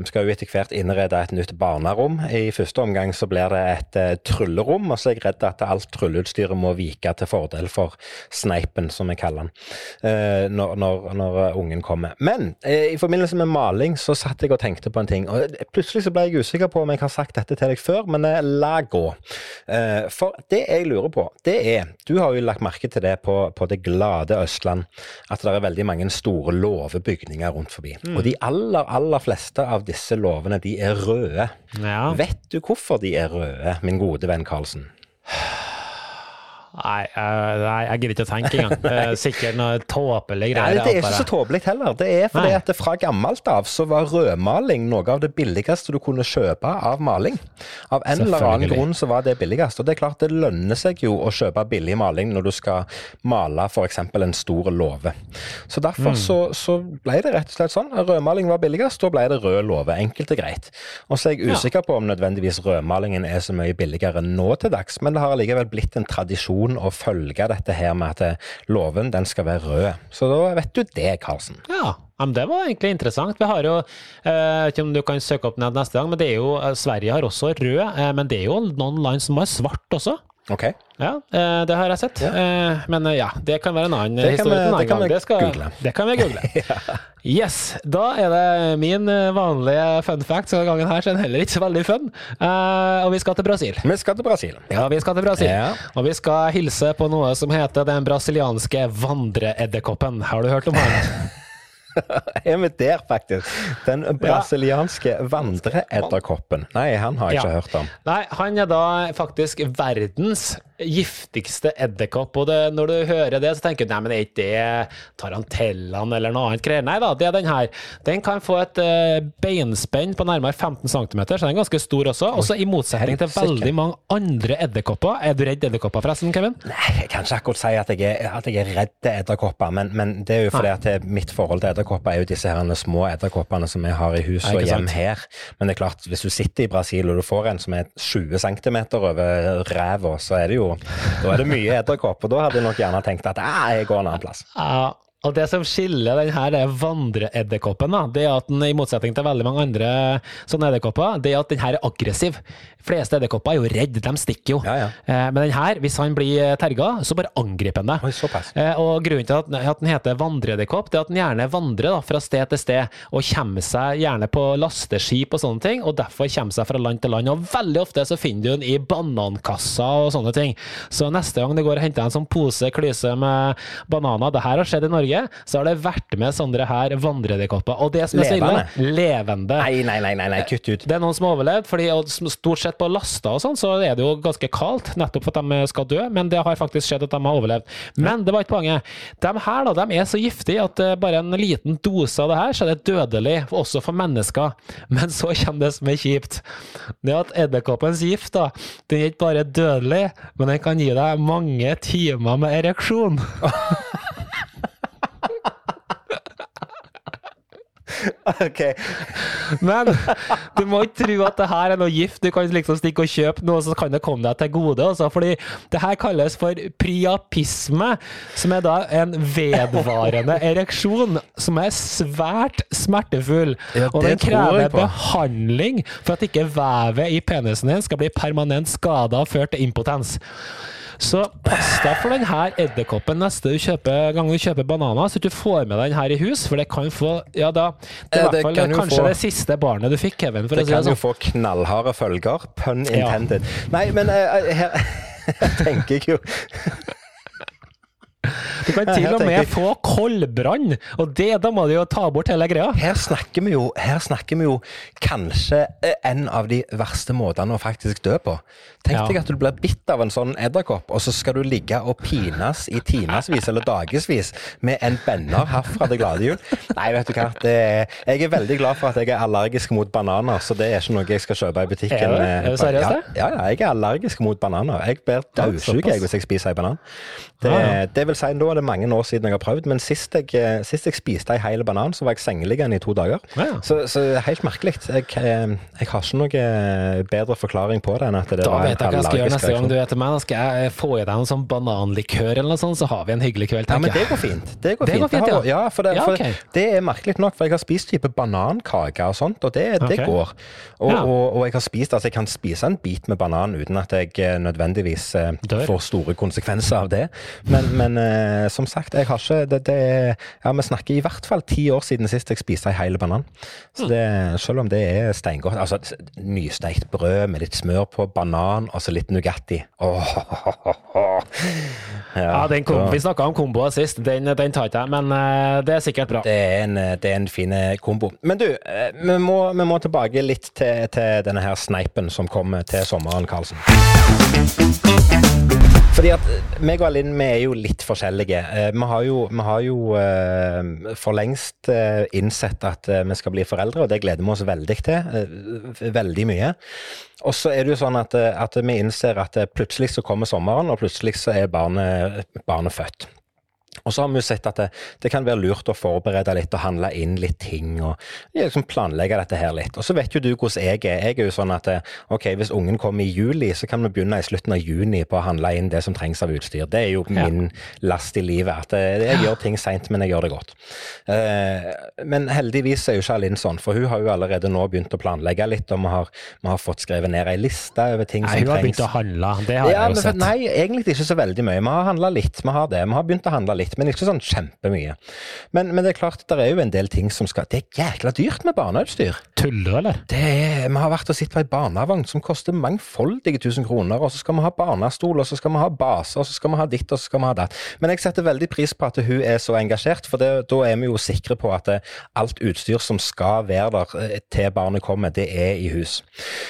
vi skal jo etter hvert innrede et nytt barnerom. I første omgang så blir det et uh, tryllerom, og så er jeg redd at alt trylleutstyret må vike til fordel for sneipen, som vi kaller den, når, når, når, ungen kommer. Men i forbindelse med maling så satt jeg og tenkte på en ting, og plutselig så ble jeg usikker på om jeg har sagt dette til deg før, men la gå. for det jeg lurer på, det er Du har jo lagt merke til det på, på det glade Østland, at det er veldig mange store låvebygninger rundt forbi. Mm. Og de aller, aller fleste av disse låvene, de er røde. Ja. Vet du hvorfor de er røde, min gode venn Karlsen? Nei, uh, nei, jeg gidder ikke å tenke engang. Sikkert noe tåpelig greier. Nei, det er ikke så tåpelig heller. Det er fordi nei. at fra gammelt av så var rødmaling noe av det billigste du kunne kjøpe av maling. Av en eller annen grunn så var det billigst. Og det er klart det lønner seg jo å kjøpe billig maling når du skal male f.eks. en stor låve. Så derfor mm. så, så, ble det rett og slett sånn. Rødmaling var billigst, da ble det rød låve. Enkelt og greit. Og så er jeg usikker på om nødvendigvis rødmalingen er så mye billigere nå til dags, men det har allikevel blitt en tradisjon tradisjon å følge dette her med at låven den skal være rød. Så da vet du det, Karlsen. Ja, men det var egentlig interessant. Vi har jo, eh, ikke om du kan søke opp ned neste gang, men det er jo, eh, Sverige har også rød, eh, men det er jo noen land som har svart også. Ok. Ja, det har jeg sett. Ja. Men ja, det kan være en annen det historie en annen gang. Det, skal, det kan vi google. [LAUGHS] ja. Yes, da er det min vanlige fun fact. Så gangen her så er den heller ikke så veldig fun. Uh, og vi skal til Brasil. Vi skal til Brasil. Ja, vi skal til Brasil. Ja. Og vi skal hilse på noe som heter den brasilianske vandreedderkoppen. Har du hørt om den? [LAUGHS] [LAUGHS] er vi der, faktisk? Den brasilianske ja. vandreedderkoppen. Nei, han har jeg ikke hørt om. Nei, han er da faktisk verdens giftigste edderkopp. Og det, når du hører det, så tenker du nei, men det er ikke det tarantellaen eller noe annet greier. Nei da, det er den her. Den kan få et uh, beinspenn på nærmere 15 cm, så den er ganske stor også. Også i motsetning til veldig mange andre edderkopper. Er du redd edderkopper forresten, Kevin? Nei, jeg kan ikke akkurat si at jeg er, at jeg er redd edderkopper, men, men, det er jo fordi at mitt forhold til edderkopper edderkopper er jo disse her små edderkoppene som vi har i hus og hjem her. Men det er klart, hvis du sitter i Brasil og du får en som er 20 cm over ræva, så er det jo Da er det mye edderkopp. Og da hadde jeg nok gjerne tenkt at jeg går en annen plass. Ja, og Det som skiller denne vandreedderkoppen, det er at den i motsetning til veldig mange andre sånne edderkopper, det er at den her er aggressiv. De fleste edderkopper er jo redde, de stikker jo. Ja, ja. Eh, men den her, hvis han blir eh, terga, så bare angriper han deg. Eh, og grunnen til at, at den heter vandreedderkopp, det er at den gjerne vandrer da, fra sted til sted, og kommer seg gjerne på lasteskip og sånne ting, og derfor kommer seg fra land til land. Og veldig ofte så finner du den i banankasser og sånne ting. Så neste gang du går og henter en sånn pose klyse med bananer, det her har skjedd i Norge Norge, så har det vært med sånne her vandredekopper. Og det som er så ille Levende. Nei, nei, nei, nei, nei, kutt ut. Det er noen som har overlevd, fordi stort sett på laster og sånn, så er det jo ganske kaldt, nettopp for at de skal dø, men det har faktisk skjedd at de har overlevd. Men det var ikke poenget. De her da, de er så giftige at eh, bare en liten dose av det her, så er det dødelig, også for mennesker. [LAUGHS] Men så kommer det som er kjipt. Det at edderkoppens gift, da, den er ikke bare dødelig, men den kan gi deg mange timer med ereksjon. [LAUGHS] ok. Men du må ikke tro at det her er noe gift. Du kan liksom stikke og kjøpe noe, så kan det komme deg til gode. Også, fordi det her kalles for priapisme, som er da en vedvarende [LAUGHS] ereksjon som er svært smertefull. Ja, og den krever behandling for at ikke vevet i penisen din skal bli permanent skada og ført til impotens. Så pass deg for denne edderkoppen neste du kjøper, gang du kjøper bananer, så du får med den her i hus, for det kan få Ja, da Det er i hvert fall kanskje få, det siste barnet du fikk, Kevin. det, det kan sånn. jo få knallharde følger. Pun intended. Ja. Nei, men uh, her [LAUGHS] tenker jeg jo du kan til og med få koldbrann, og det, da må du jo ta bort hele greia. Her snakker vi jo, snakker vi jo kanskje eh, en av de verste måtene å faktisk dø på. Tenk ja. deg at du blir bitt av en sånn edderkopp, og så skal du ligge og pines i timevis eller dagevis med en benner herfra til glade jul. Nei, vet du hva. Er, jeg er veldig glad for at jeg er allergisk mot bananer, så det er ikke noe jeg skal kjøpe i butikken. Er, er du seriøs, det? Ja, ja, jeg er allergisk mot bananer. Jeg blir daudsjuk hvis jeg spiser en banan. Det, det vil si, da er det mange år siden jeg har prøvd. Men sist jeg, eh, sist jeg spiste ei hel banan, så var jeg sengeliggende i to dager. Ja. Så, så helt merkelig. Jeg, eh, jeg har ikke noe bedre forklaring på det enn at det Da var en vet jeg hva jeg skal gjøre neste gang du reaksjon. er til meg. Da skal jeg få i deg en sånn bananlikør eller noe sånt, så har vi en hyggelig kveld, Ja, men det går fint. Det går Det fint. går fint, ja. ja. For, det, for ok. det er merkelig nok, for jeg har spist type banankake og sånt, og det, det okay. går. Og, og, og jeg har spist, altså jeg kan spise en bit med banan uten at jeg eh, nødvendigvis eh, Dør. får store konsekvenser av det. Men, men eh, som sagt, jeg har ikke det, det er, ja, Vi snakker i hvert fall ti år siden sist jeg spiste ei hel banan. Så det, selv om det er steingodt Altså Nysteikt brød med litt smør på, banan og så litt Nugatti. Åh, Ja, den kom, Vi snakka om komboer sist, den, den tar ikke jeg, men eh, det er sikkert bra. Det er en, det er en fin kombo. Men du, eh, vi må, vi må tilbake litt til, til denne her sneipen som kommer til sommeren, Karlsen. Fordi at eh, meg og Linn, vi er jo litt forskjellige. Eh, Vi har jo, vi har jo eh, for lengst innsett at vi skal bli foreldre, og det gleder vi oss veldig til. Veldig mye. Og så er det jo sånn at, at vi innser at plutselig så kommer sommeren, og plutselig så er barnet, barnet født. Og så har vi jo sett at det, det kan være lurt å forberede litt og handle inn litt ting. og liksom planlegge dette her litt. Og så vet jo du hvordan jeg er. Jeg er jo sånn at eh, ok, hvis ungen kommer i juli, så kan vi begynne i slutten av juni på å handle inn det som trengs av utstyr. Det er jo Ja. min last i livet. At jeg, jeg gjør ting seint, men jeg gjør det godt. Eh, men heldigvis er jo ikke Alinn sånn, for hun har jo allerede nå begynt å planlegge litt, og vi har, vi har fått skrevet ned ei liste over ting Nei, som hun har trengs. begynt å handle, det har Ja, jeg jo sett. nei, egentlig ikke så veldig mye. Vi har handla litt, vi har det. Vi har begynt å handle litt, men ikke sånn kjempemye. Men, men det er klart, det er jo en del ting som skal Det er jækla dyrt med barneutstyr. Tuller eller? Det er, vi har vært og sett på ei barnevogn som koster mangfoldige tusen kroner, og så skal vi ha barnestol, og så skal vi ha base, og så skal vi ha ditt, og så skal vi ha datt. Men jeg setter veldig pris på at hun er så engasjert, for det, da er vi jo sikre på at eh, alt utstyr som skal være der eh, til barnet kommer, det er i hus.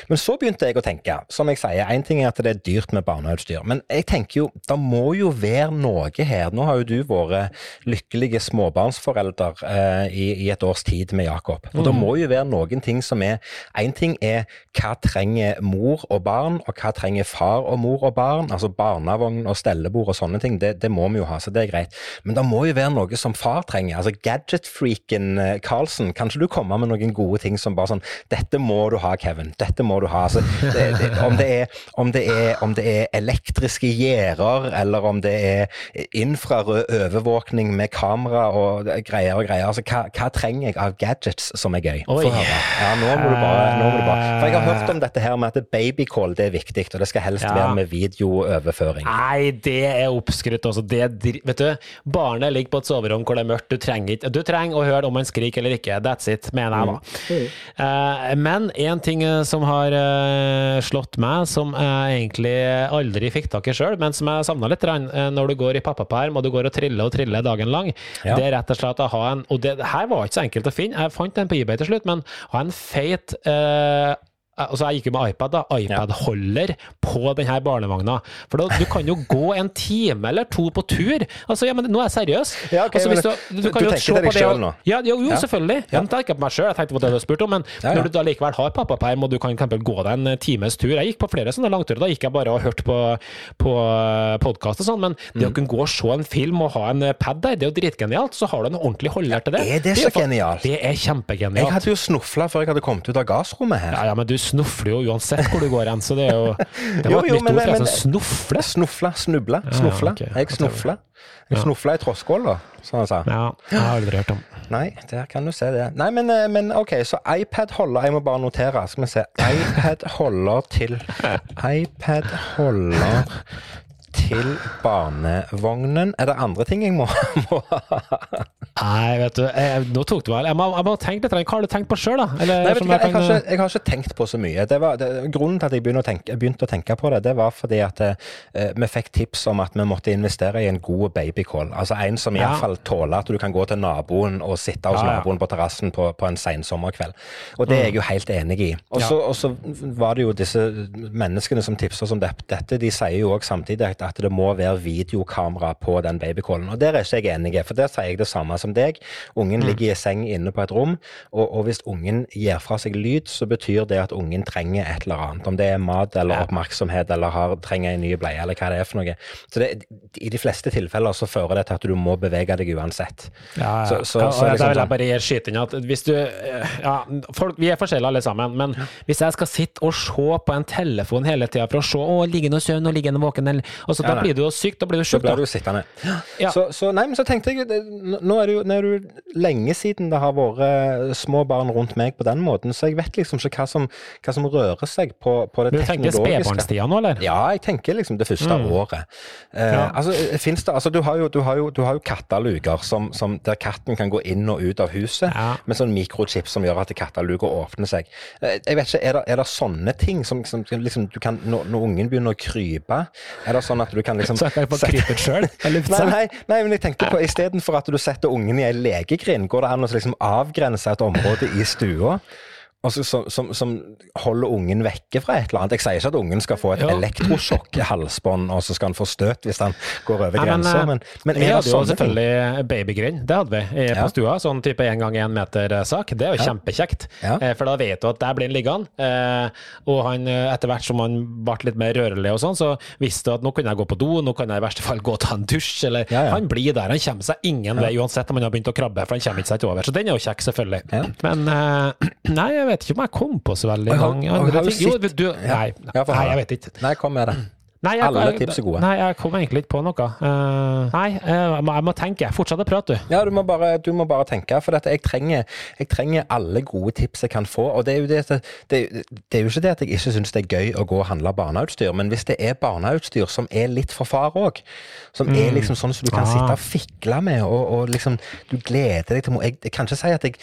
Men så begynte jeg å tenke, som jeg sier, én ting er at det er dyrt med barneutstyr, men jeg tenker jo, det må jo være noe her. Nå har jo du vært lykkelige småbarnsforelder eh, i, i et års tid med Jakob. Og det må jo være noen ting som er Én ting er hva trenger mor og barn, og hva trenger far og mor og barn. Altså barnevogn og stellebord og sånne ting, det, det må vi jo ha, så det er greit. Men det må jo være noe som far trenger. Altså gadget-freaken eh, Karlsen, kan ikke du komme med noen gode ting som bare sånn Dette må du ha, Kevin. Dette må du ha. Altså, det, det, om, det er, om, det er, om det er elektriske gjerder, eller om det er infrarød overvåkning med kamera og greier og greier. Altså, hva, hva trenger jeg av gadgets som er gøy? Få Oi. høre. Ja, nå må du bare, nå må du bare. For jeg har hørt om dette her med at babycall det er viktig, og det skal helst Ja. være med videooverføring. Nei, det er oppskrytt. Også. Det, vet du, barnet ligger på et soverom hvor det er mørkt. Du trenger, ikke, du trenger å høre om han skriker eller ikke. That's it, mener jeg da. Eh, men en ting eh, som har eh, slått meg, som jeg egentlig aldri fikk tak i sjøl, men som jeg savna litt når du går i pappaperm og du går og triller og triller dagen lang, Ja. det er rett og slett å ha en Og det det her var ikke så enkelt å finne, jeg fant den på eBay til slutt, men å ha en feit eh, Altså Jeg gikk jo med iPad, da. iPad-holder på denne barnevogna. For da, du kan jo gå en time eller to på tur. Altså, ja, men Nå er jeg seriøs. Ja, okay, altså, du, du- kan du jo tenker deg sjøl nå? Ja, jo, jo Ja. selvfølgelig. Ja. Jeg tenker på meg selv, jeg tenkte på det du spurte om, men når du da likevel har pappaperm, og du kan eksempel gå deg en eh, times tur Jeg gikk på flere sånne langturer. Da gikk jeg bare og hørte på, på podkast og sånn, men det Mm. å kunne gå og se en film og ha en eh, pad der, det er jo dritgenialt. Så har du en ordentlig holder til det. Er det er så genialt? Det er kjempegenialt. Jeg hadde jo snufla før jeg hadde kommet ut av gassrommet her. Ja, ja, men du snufler jo uansett hvor du går hen, så det er jo [LAUGHS] Det Jo, var et jo, nytt men- ord, forresten. men- Snufle? Snufla, snubla, Ja, snufla. ok, Jeg snufla. Jeg Ja. snufla i da, som han sa. Ja, jeg har aldri hørt om. Nei, der kan du se det. Nei, men, eh, men OK, så iPad-holder Jeg må bare notere. Skal vi se. iPad-holder til iPad-holder til barnevognen. Er det andre ting jeg må, [LAUGHS] må ha? Nei, vet du, jeg, nå tok du meg Jeg må, jeg må tenke litt. Hva har du tenkt på sjøl, da? Eller, Nei, du jeg, kan- har ikke, jeg har ikke tenkt på så mye. Det var, det, grunnen til at jeg begynte å, tenke, begynte å tenke på det, det var fordi at eh, vi fikk tips om at vi måtte investere i en god babycall. Altså en som Ja. iallfall tåler at du kan gå til naboen og sitte hos Ja, ja. naboen på terrassen på, på en sen sommerkveld. Og det er jeg jo helt enig i. Og så var det jo disse menneskene som tipser som om det- dette, de sier jo òg samtidig at det må være videokamera på den babycallen. Og der er ikke jeg enig for der sier jeg det samme som enn deg. Ungen ligger i seng inne på et rom, og, og hvis ungen gir fra seg lyd, så betyr det at ungen trenger et eller annet. Om det er mat eller oppmerksomhet eller har, trenger en ny bleie eller hva det er for noe. Så det, I de fleste tilfeller så fører det til at du må bevege deg uansett. Ja, ja. Så- så- Ja, så og liksom da vil sånn- jeg bare skyte inn at hvis du eh, Ja, folk, vi er forskjellige alle sammen, men hvis jeg skal sitte og se på en telefon hele tida for å se å, ligger noe søvn og ligger noe våken, eller altså, Ja, Da blir du jo syk, da blir du sjuk. Da blir du sittende. Ja. Så, så, nei, men så tenkte jeg Nå er det jo, det er jo lenge siden det har vært eh, små barn rundt meg på den måten, så jeg vet liksom ikke hva som, hva som rører seg på, på det Du tenker teknologiske. spedbarnstida nå, eller? Ja, jeg tenker liksom det første året. Eh, Mm. Ja. altså, finnes det, altså, du har jo, du har jo, du har jo katteluker som, som, der katten kan gå inn og ut av huset Ja. med sånn mikrochip som gjør at katteluka åpner seg. Eh, jeg vet ikke, Er det, er det sånne ting som, som liksom, du kan, når, når ungen begynner å krype, er det sånn at du kan liksom Så jeg kan få sette- krype sjøl? [LAUGHS] Nei, nei, nei, men jeg tenkte på istedenfor at du setter ungen i ei lekegrind, går det an å liksom avgrense et område i stua? Altså, som, som, som holder ungen vekke fra et eller annet. Jeg sier ikke at ungen skal få et Ja. elektrosjokk i halsbånd, og så skal han få støt hvis han går over grensa, eh, men, men Vi hadde jo selvfølgelig babygrind, det hadde vi i, Ja. på stua. Sånn type én gang én meter-sak. Det er jo Ja. kjempekjekt, eh, for da vet du at der blir han liggende. Eh, og han, eh, etter hvert som han ble litt mer rørlig og sånn, så visste du at nå kan jeg gå på do, nå kan jeg i verste fall gå og ta en dusj, eller. Han blir der, han kommer seg ingen vei uansett om han har begynt å krabbe, for han kommer ikke seg over. Så den er jo kjekk, selvfølgelig. Men eh, [CLEARS THROAT] nei, jeg vet ikke om jeg kom på så veldig mange andre ting. Jo, du, nei, nei, jeg vet ikke. Nei, kom med det. Nei, jeg, Alle tips er gode. Nei, jeg kom egentlig ikke på noe. Uh, nei, eh, jeg må, jeg må tenke. Fortsett å prate, du. Ja, du må bare, du må bare tenke, for dette, jeg, trenger, jeg trenger alle gode tips jeg kan få. Og det er jo, det, det, det er jo ikke det at jeg ikke syns det er gøy å gå og handle barneutstyr, men hvis det er barneutstyr som er litt for far òg, som er liksom sånn som du kan Ah. sitte og fikle med, og, og liksom du gleder deg til jeg kan ikke si at jeg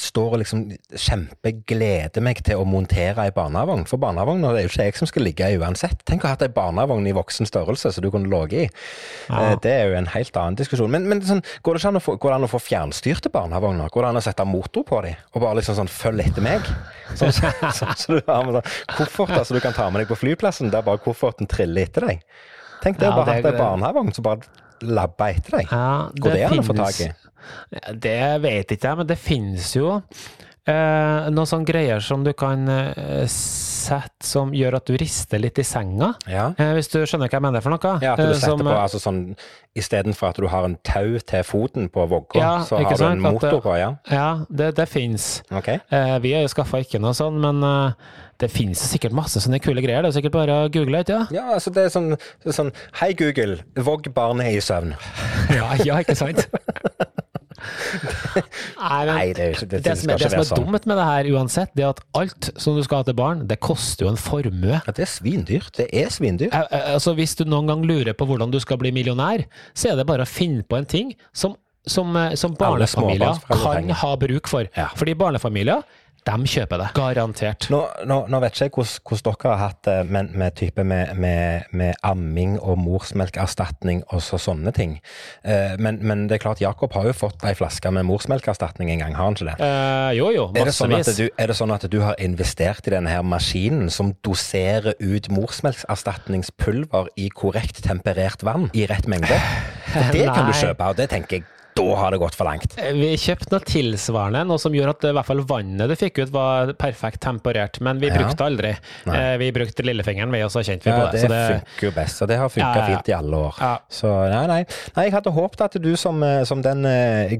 står og liksom kjempegleder meg til å montere ei barnevogn. For barnevogner det er jo ikke jeg som skal ligge i uansett. Tenk å ha hatt ei barnevogn i voksen størrelse som du kunne ligget i. Ja. Eh, Det er jo en helt annen diskusjon. Men, men sånn, går, det ikke an å få, går det an å få fjernstyrte barnevogner? Går det an å sette motor på dem, og bare liksom sånn følg etter meg? [LAUGHS] Sånn så, så, så du har med sånn kofferter som du kan ta med deg på flyplassen, der bare kofferten triller etter deg. Tenk det, Ja, bare hatt ei barnevogn som bare labba etter deg. Ja, Går det an å få tak i? Det vet ikke jeg, men det finnes jo eh, noen sånne greier som du kan eh, sette som gjør at du rister litt i senga. Ja. Eh, hvis du skjønner hva jeg mener for noe? Ja, at du Eh, setter som, på altså sånn Istedenfor at du har en tau til foten på vogga, Ja, så har du en? Motor på, ja? Ja, det, det fins. Okay. Eh, vi har jo skaffa ikke noe sånn, men eh, det finnes sikkert masse sånne kule greier. Det er sikkert bare å google, ut, ja. Ja, altså det er sånn, det er sånn Hei, Google, vogg barnet i søvn. [LAUGHS] Ja, ja, ikke sant? [LAUGHS] Nei, men Nei, det ikke det, det som, er, det som er sånn. dumt med det her uansett, det er at alt som du skal ha til barn, det koster jo en formue. Ja, det er svindyrt. Det er svindyrt. Altså, hvis du noen gang lurer på hvordan du skal bli millionær, så er det bare å finne på en ting som, som, eh, som barnefamilier kan ha bruk for. Ja. Fordi barnefamilier, de kjøper det. Garantert. Nå, nå, nå vet ikke jeg hvordan, dere har hatt det med, med, type med, med, med amming og morsmelkerstatning og så, sånne ting. Eh, men, men det er klart, Jakob har jo fått ei flaske med morsmelkerstatning en gang, har han ikke det? Eh, jo, jo, Er det, sånn at du, er det sånn at du har investert i denne her maskinen som doserer ut morsmelkerstatningspulver i korrekt temperert vann i rett mengde? For det kan du kjøpe, og det tenker jeg, da har det gått for langt. Eh, Vi kjøpte noe tilsvarende, noe som gjør at eh, i hvert fall vannet du fikk ut var perfekt temperert, men vi Ja. brukte aldri. Nei. Eh, Vi brukte lillefingeren, vi, og så kjente vi Ja, på det. det Så det funker jo best, og det har funka Ja, fint i alle år. Så nei, nei. nei, jeg hadde håpet at du som, som den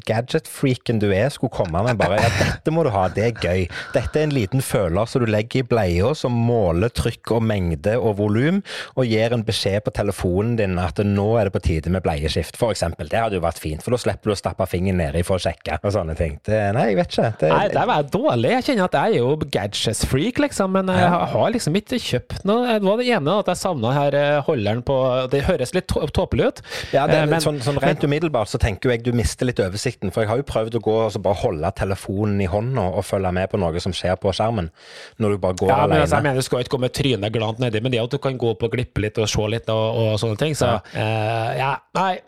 gadget-freaken du er, skulle komme med bare ja, dette må du ha, det er gøy. Dette er en liten føler som du legger i bleia, som måler trykk og mengde og volum, og gir en beskjed på telefonen din at nå er det på tide med bleieskift, eksempel. Det hadde jo vært fint, for da slipper du å stappe fingeren nedi for å sjekke og sånne ting. Det, nei, jeg vet ikke. Det, Nei, det var dårlig. Jeg kjenner at jeg er jo gadgets-freak, liksom, men jeg Ja. har liksom ikke kjøpt noe. Det var det ene at jeg savna her eh, holderen på Det høres litt tå- tåpelig ut. Ja, det, Eh, men- sånn, sånn Rent umiddelbart så tenker jeg du mister litt oversikten. For jeg har jo prøvd å gå og bare holde telefonen i hånda og følge med på noe som skjer på skjermen. Når du bare går Ja, men altså, jeg mener Du skal ikke gå med trynet glant nedi, men det at du kan gå opp og glippe litt og se litt og, og sånne ting. Så eh, ja, nei,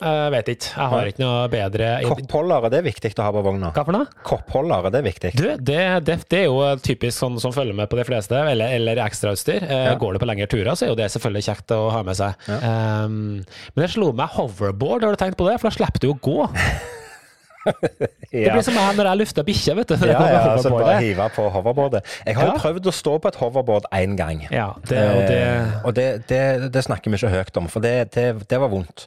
jeg vet ikke. Jeg har ikke noe bedre Koppholdere, det er viktig å ha på vogna. Hva for noe? Koppholdere, det er viktig. Du, det, det, det er jo typisk sånn som følger med på de fleste, eller, eller ekstrautstyr. Eh, Ja. Går du på lengre turer, så er jo det selvfølgelig kjekt å ha med seg. Um, men det slo meg hoverboard, har du tenkt på det? For da slipper du å gå. [LAUGHS] [LAUGHS] Det blir som han når jeg lufter bikkja, vet du. Ja, ja, [LAUGHS] altså bare hive på hoverboardet. Jeg har jo Ja. prøvd å stå på et hoverboard én gang. Ja, det, og det Eh, og det, det, det snakker vi ikke høyt om, for det, var vondt.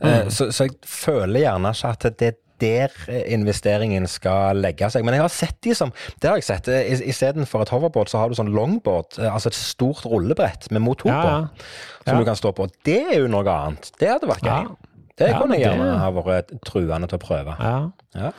Mm. Eh, så, så jeg føler gjerne ikke at det er der eh, investeringen skal legge seg. Men jeg har sett de som Det har jeg sett. Eh, Istedenfor et hoverboard, så har du sånn longboard, eh, altså et stort rullebrett med motor på, ja. som Ja. du kan stå på. Det er jo noe annet. Det hadde vært gøy. Det Ja, kunne jeg det- gjerne ha vært truende til å prøve. Ja. Ja.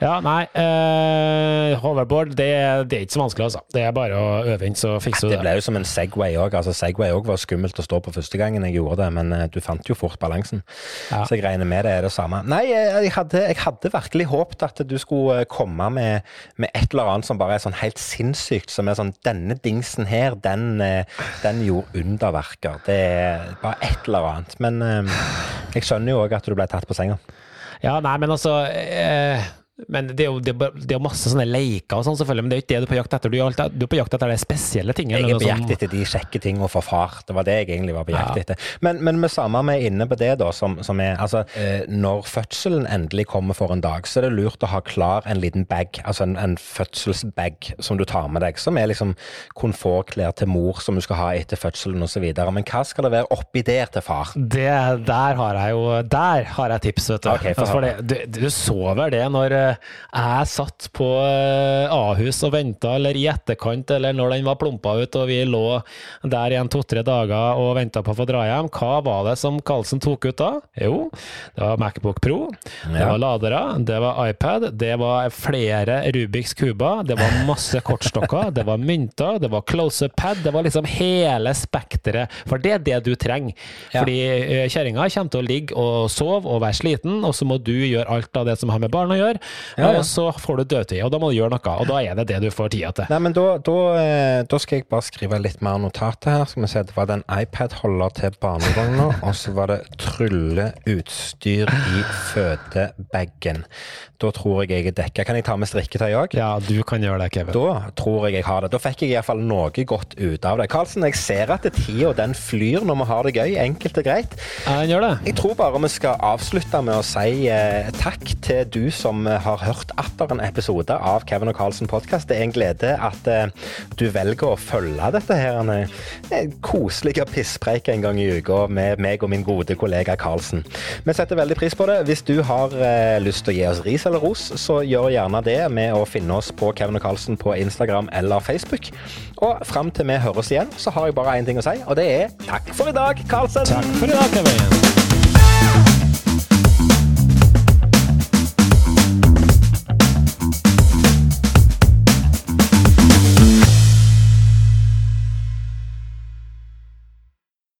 Ja, nei. uh, hoverboard, det, det er ikke så vanskelig, altså. Det er bare å øve inn, så fikser du Det det. ble jo som en Segway òg. Altså, Segway òg var skummelt å stå på første gangen jeg gjorde det, men eh, du fant jo fort balansen. Så jeg regner med det er det samme. Nei, jeg jeg hadde, jeg hadde virkelig håpet at du skulle eh, komme med, med et eller annet som bare er sånn helt sinnssykt. Som er sånn Denne dingsen her, den, eh, den gjorde underverker. Det er bare et eller annet. Men uh, jeg skjønner jo òg at du ble tatt på senga. Ja, nei, men altså eh, Men det er jo det er, masse sånne leker og sånn, selvfølgelig, men det er jo ikke det du er på jakt etter. Du er, alltid, du på jakt etter de spesielle tingene. Jeg er på jakt etter de kjekke tingene og forfart. Det var det jeg egentlig var på jakt Ja. etter. Men, men med samme vi er inne på det, da, som, som er altså eh, Når fødselen endelig kommer for en dag, så er det lurt å ha klar en liten bag, altså en, en fødselsbag som du tar med deg, som er liksom komfortklær til mor som du skal ha etter fødselen osv. Men hva skal det være oppi der til far? Det, der har jeg jo Der har jeg tips, vet du. Okay, for, altså, for det, du, du sover det når eh, jeg satt på eh, Ahus og venta, eller i etterkant, eller når den var plumpa ut og vi lå der igjen to-tre dager og venta på å få dra hjem. Hva var det som Karlsen tok ut da? Jo, det var Macbook Pro, det var ladere, det var iPad, det var flere Rubiks kuber, det var masse kortstokker, det var mynter, det var close-up pad, det var liksom hele spekteret. For det er det du trenger. Fordi eh, kjerringa kommer til å ligge og sove og være sliten, og så må du gjøre alt av det som har med barn å gjøre, Ja, ja. og så får du dødtid, og da må du gjøre noe, og da er det det du får tida til. Nei, men da, da, eh, da skal jeg bare skrive litt mer notater her. Skal vi se, Det var den iPad-holder til barnevogna, og så var det trylleutstyr i fødebagen. Da tror jeg jeg er dekka. Kan jeg ta med strikketøy òg? Ja, du kan gjøre det, Kevin. Da tror jeg jeg har det. Da fikk jeg iallfall noe godt ut av det. Karlsen, jeg ser at tida den flyr når vi har det gøy. Enkelt og greit. Ja, den gjør det. Jeg tror bare vi skal avslutte med å si eh, takk til du som eh, har hørt atter en episode av Kevin og Carlsen podkast. Det er en glede at eh, du velger å følge dette her. En eh, koselig pisspreik en gang i uka med meg og min gode kollega Carlsen. Vi setter veldig pris på det. Hvis du har eh, lyst til å gi oss ris eller ros, så gjør gjerne det med å finne oss på Kevin og Carlsen på Instagram eller Facebook. Og fram til vi høres igjen, så har jeg bare én ting å si, og det er takk for i dag, Carlsen. Takk for i dag, Kevin.